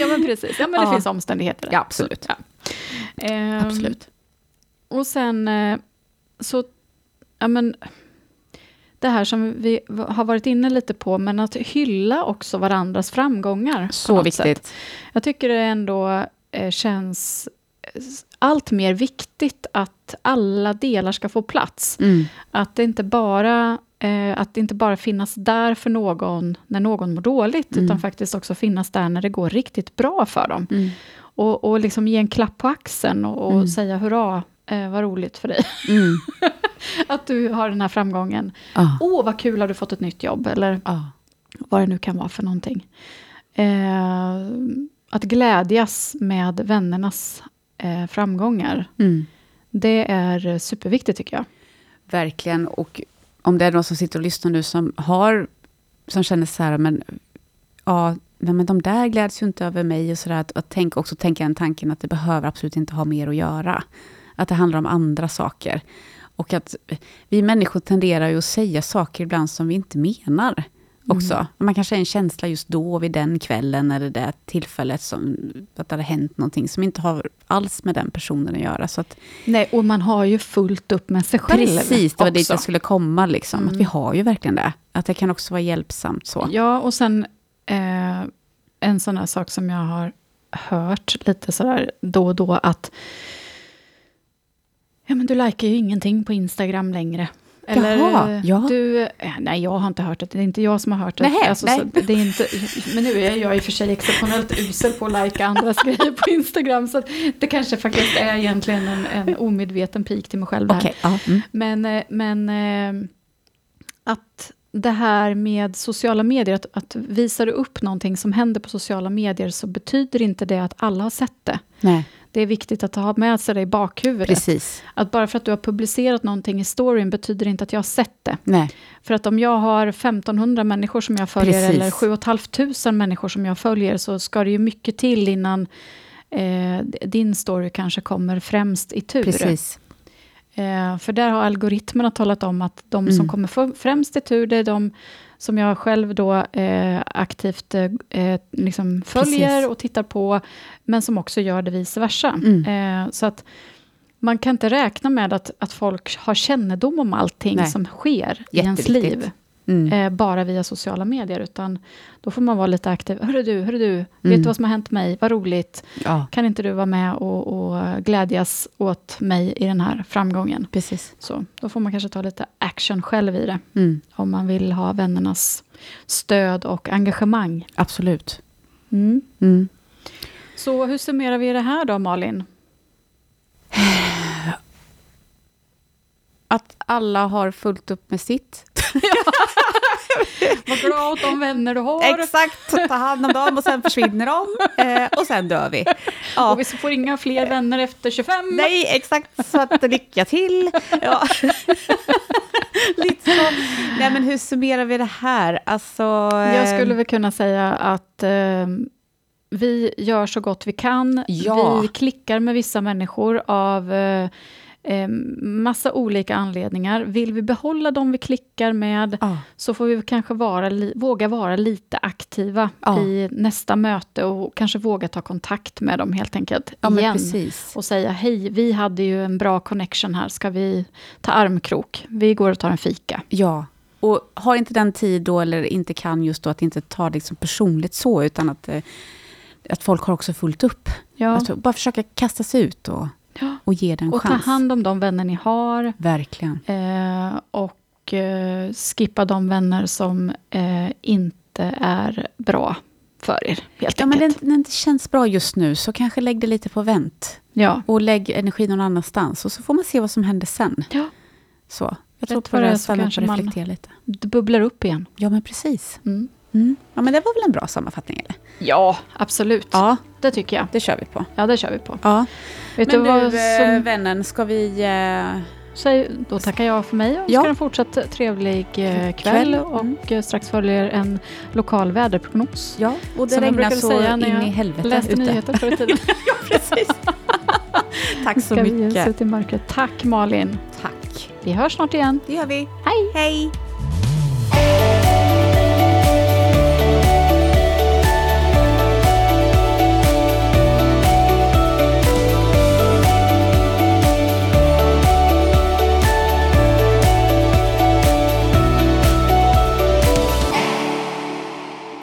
Ja, men precis. Ja, men det Ja. finns omständigheter där. Ja, absolut. Ja. Ehm, Absolut. Och sen eh, så, ja men, det här som vi har varit inne lite på, men att hylla också varandras framgångar. Så viktigt. Sätt. Jag tycker det ändå eh, känns allt mer viktigt att alla delar ska få plats. Mm. Att det inte bara eh, att inte bara finnas där för någon när någon mår dåligt, Mm. utan faktiskt också finnas där när det går riktigt bra för dem. Mm. Och, och liksom ge en klapp på axeln och, och Mm. säga hurra, eh, vad roligt för dig. Mm. att du har den här framgången. Ja. Åh, vad kul, har du fått ett nytt jobb? Eller Ja. vad det nu kan vara för någonting. Eh, att glädjas med vännernas eh, framgångar, Mm. det är superviktigt tycker jag. Verkligen. Och om det är någon som sitter och lyssnar nu som har, som känner så här, men ja, men de där gläds ju inte över mig och så där, att, att tänk, också tänka den tanken att det behöver absolut inte ha mer att göra. Att det handlar om andra saker. Och att vi människor tenderar ju att säga saker ibland som vi inte menar också. Mm. Man kanske är en känsla just då, vid den kvällen, eller det tillfället, som, att det hade hänt någonting som inte har alls med den personen att göra. Så att, Nej, och man har ju fullt upp med sig själv precis, det var dit också. jag skulle komma. Liksom. Att Mm. vi har ju verkligen det. Att det kan också vara hjälpsamt så. Ja, och sen eh, en sån här sak som jag har hört lite sådär då och då, att ja, men du likar ju ingenting på Instagram längre. Eller Jaha, ja. du... eh, Nej, jag har inte hört det. Det är inte jag som har hört det. Nähä, alltså, nej. Så, det är inte, men nu är jag i och för sig exceptionellt usel på att lika andras grejer på Instagram. Så det kanske faktiskt är egentligen en, en omedveten pik till mig själv. Okej, ja. Mm. Men, eh, men eh, att det här med sociala medier, att, att visar du upp någonting som händer på sociala medier så betyder inte det att alla har sett det. Nej, Det är viktigt att ha med sig det i bakhuvudet. precis. Att bara för att du har publicerat någonting i storyn betyder inte att jag har sett det. Nej, För att om jag har 1500 människor som jag följer Precis. eller 7 500 människor som jag följer så ska det ju mycket till innan eh, din story kanske kommer främst i tur. precis. Eh, för där har algoritmerna talat om att de Mm. som kommer främst i tur, det är de som jag själv då eh, aktivt eh, eh, liksom följer Precis. och tittar på, men som också gör det vice versa. Mm. Eh, så att man kan inte räkna med att, att folk har kännedom om allting Nej. som sker i ens liv, Mm. eh, bara via sociala medier, utan då får man vara lite aktiv. Hörru du, hörru du, vet Mm. du vad som har hänt mig? Vad roligt. Ja, Kan inte du vara med och, och glädjas åt mig i den här framgången? precis. Så då får man kanske ta lite action själv i det. Mm. Om man vill ha vännernas stöd och engagemang. Absolut. Mm. Mm. Så hur summerar vi det här då, Malin? Att alla har fullt upp med sitt. Var glad åt de vänner du har. Exakt, ta hand om dem och sen försvinner de. Eh, och sen dör vi. Ja. Och vi får inga fler vänner efter 25. Nej, exakt. Så att lycka till. Ja. Lite så. Nej, men hur summerar vi det här? Alltså, Jag skulle eh, väl kunna säga att eh, vi gör så gott vi kan. Ja. Vi klickar med vissa människor av eh, eh, massa olika anledningar. Vill vi behålla dem vi klickar med Ja, så får vi kanske vara, våga vara lite aktiva Ja. i nästa möte och kanske våga ta kontakt med dem helt enkelt ja igen. precis. Och säga hej, vi hade ju en bra connection här, ska vi ta armkrok? Vi går och tar en fika. Ja. Och har inte den tid då, eller inte kan just då, att inte ta det liksom personligt så, utan att, eh, att folk har också fullt upp. Ja, Alltså, bara försöka kasta sig ut och. Och ge den en och ta chans. hand om de vänner ni har. Verkligen. Eh, och eh, skippa de vänner som eh, inte är bra för er, helt Ja, men enkelt. den, när det inte känns bra just nu, så kanske lägg det lite på vänt. Ja. Och lägg energi någon annanstans, och så får man se vad som händer sen. ja, Så. Jag tror på det det, så kanske och man- reflektera lite. det bubblar upp igen. Ja, men precis. Mm. Mm. Ja, men det var väl en bra sammanfattning, eller? Ja, absolut. Ja, Det tycker jag. det kör vi på. Ja, det kör vi på. Ja. Vet men du vad du, som... eh, vännen, ska vi... Eh, då tackar jag för mig och Ja. önskar en fortsatt trevlig eh, kväll. Kväll. Och eh, strax följer en lokal väderprognos. ja, och det Som regnar så säga in i helvete Läste ute. nyheter förr i tiden. Precis. Tack så Ska vi mycket. ut i mörkret. Tack Malin. Tack. Vi hörs snart igen. Det gör vi. Hej! Hej!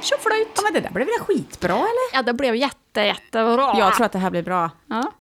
Tjoflöjt! Ja, men det där blev väl skitbra, eller? Ja, det blev jätte, jättebra. Jag tror att det här blir bra. Ja.